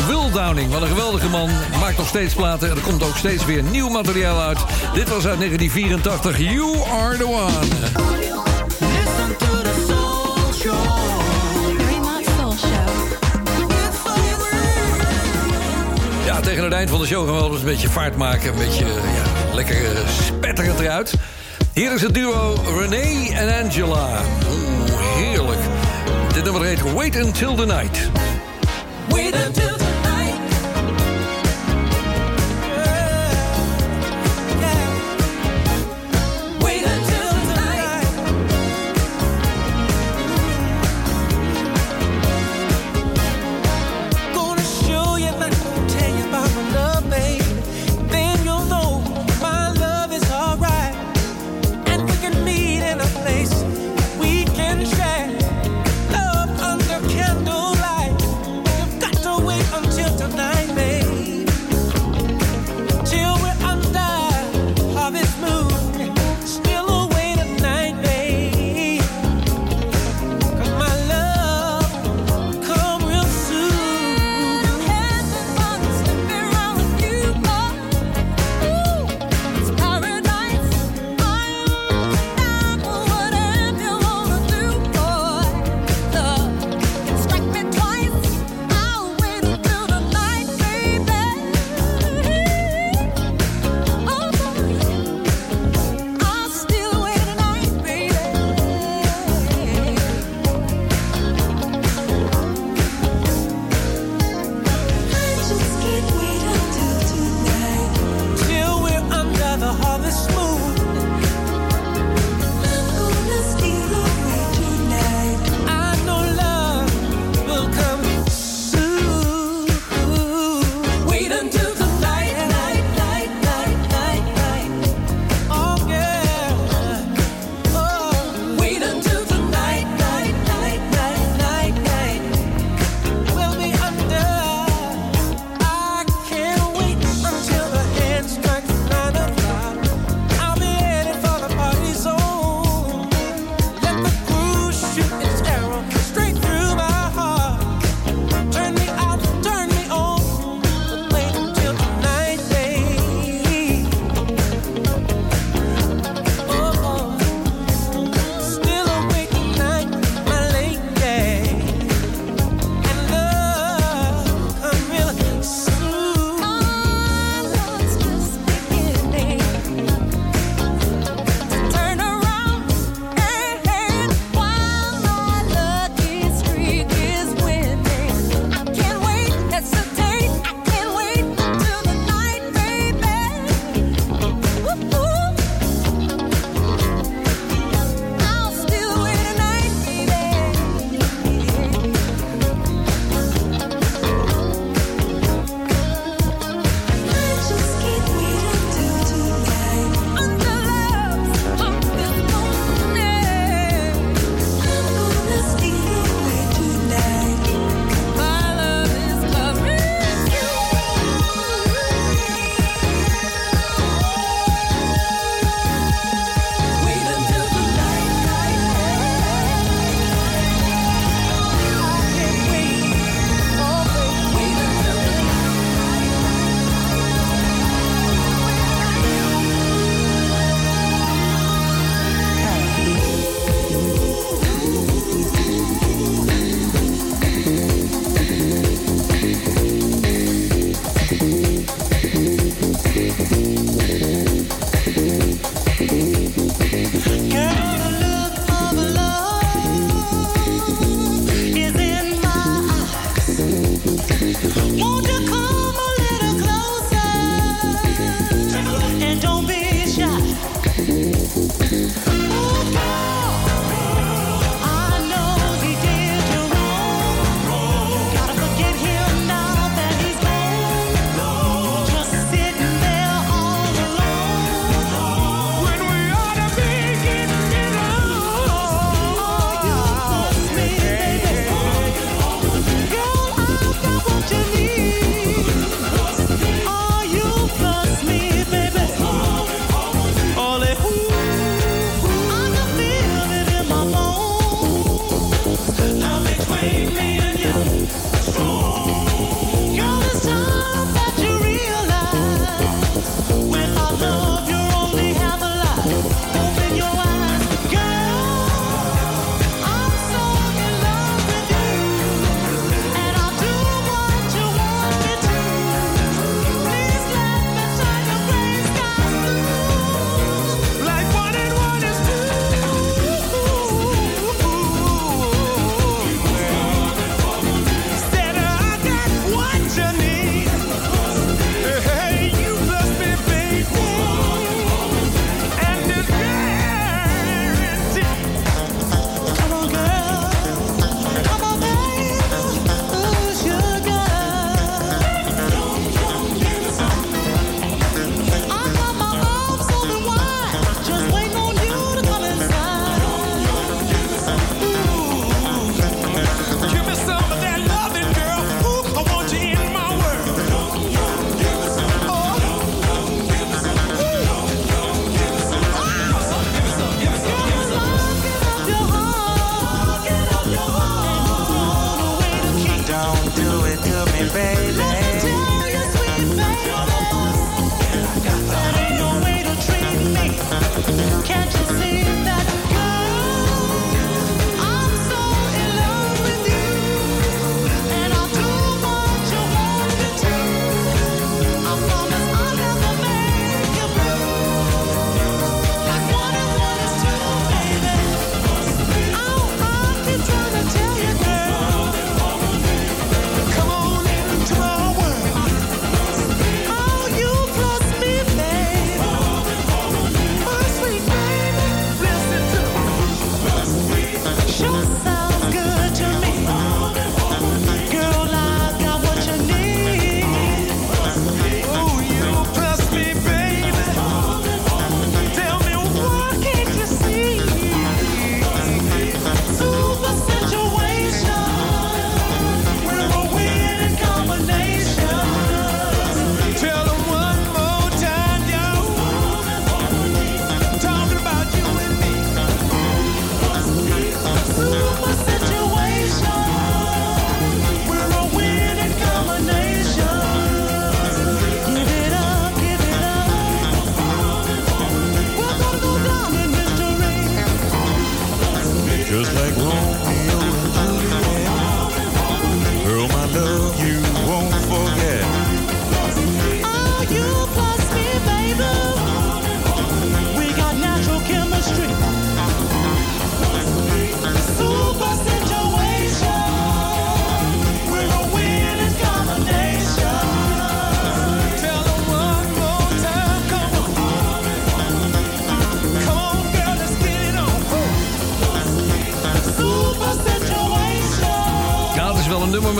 Will Downing, wat een geweldige man. Maakt nog steeds platen en er komt ook steeds weer nieuw materiaal uit. Dit was uit 1984, You Are The One. Listen to the soul show. Fremont Soul Show. Ja, tegen het eind van de show gaan we wel eens een beetje vaart maken. Een beetje ja, lekker eh, spetterend eruit. Hier is het duo Renee en Angela. Oeh, heerlijk. Dit nummer heet Wait Until the Night.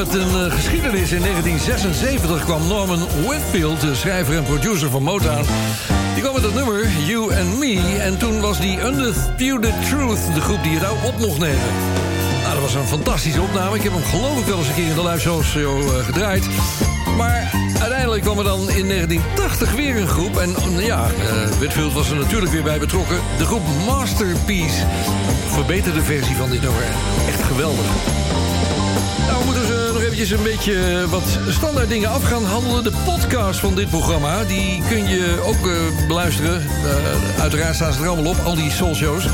Met een eh, geschiedenis. In 1976 kwam Norman Whitfield, de schrijver en producer van Motown... die kwam met het nummer You and Me. En toen was die Undisputed Truth de groep die het ook op mocht nemen. Nou, dat was een fantastische opname. Ik heb hem geloof ik wel eens een keer in de live show show, eh, gedraaid. Maar uiteindelijk kwam er dan in 1980 weer een groep. En eh, ja, eh, Whitfield was er natuurlijk weer bij betrokken. De groep Masterpiece. Verbeterde versie van dit nummer. Echt geweldig. Eventjes een beetje eh, wat standaard dingen af gaan handelen. De podcast van dit programma, die kun je ook eh, beluisteren. Eh, uiteraard staan ze er allemaal op, al die soul shows.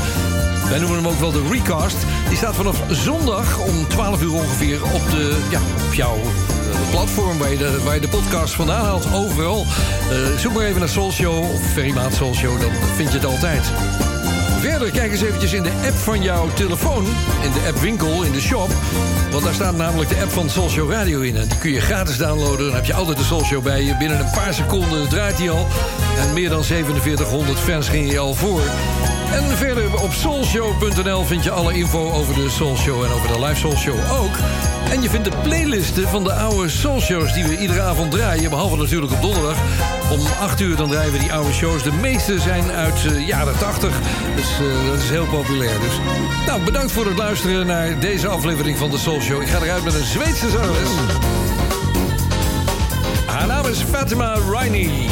Wij noemen hem ook wel de recast. Die staat vanaf zondag om 12 uur ongeveer op, de, ja, jouw platform waar je, de, waar de podcast vandaan haalt. Overal. Zoek maar even naar Soul Show of Ferry Maat Soul Show, dan vind je het altijd. Kijk eens eventjes in de app van jouw telefoon. In de appwinkel, in de shop. Want daar staat namelijk de app van Soul Show Radio in. En die kun je gratis downloaden. Dan heb je altijd de Soul Show bij je. Binnen een paar seconden draait die al. En meer dan 4700 fans ging je al voor. En verder op soulshow.nl vind je alle info over de Soul Show en over de Live Soul Show ook. En je vindt de playlisten van de oude Soul Shows die we iedere avond draaien. Behalve natuurlijk op donderdag. Om 8 uur dan draaien we die oude shows. De meeste zijn uit de jaren 80. Dus eh, dat is heel populair. Dus, nou, bedankt voor het luisteren naar deze aflevering van de Soul Show. Ik ga eruit met een Zweedse zangeres. Haar naam is Fatima Riney.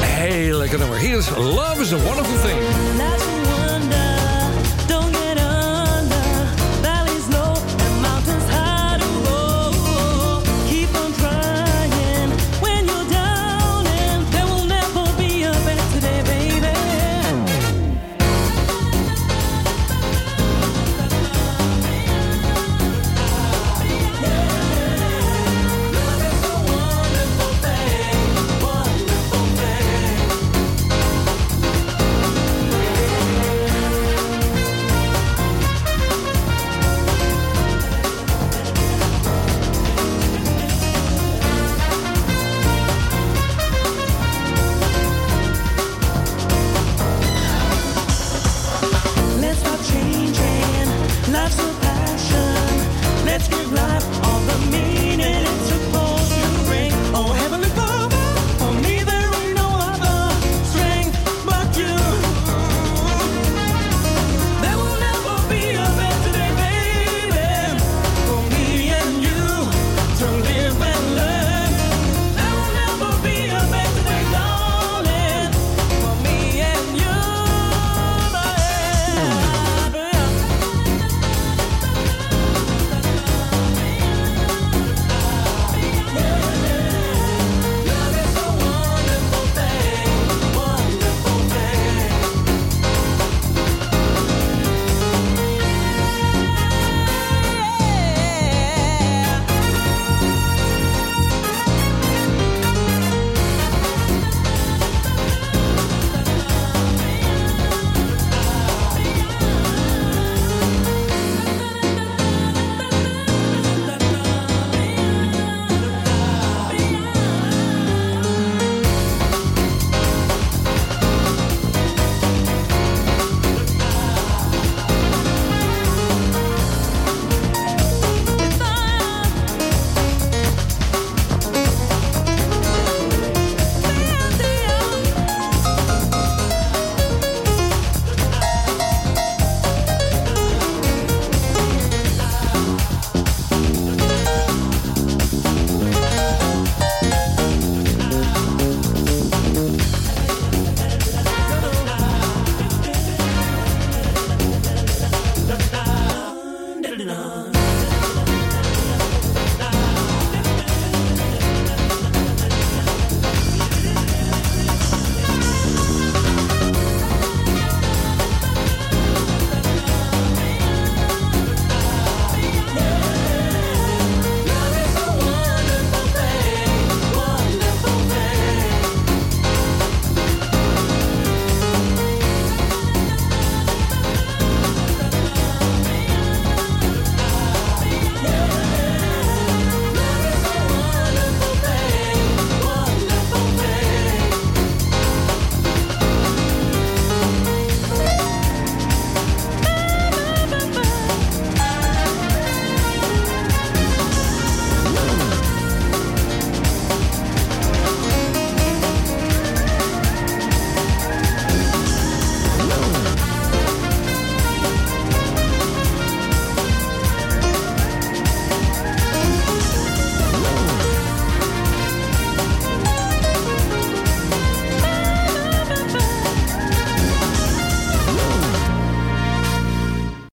Heel lekker nummer. Hier is Love is a Wonderful Thing.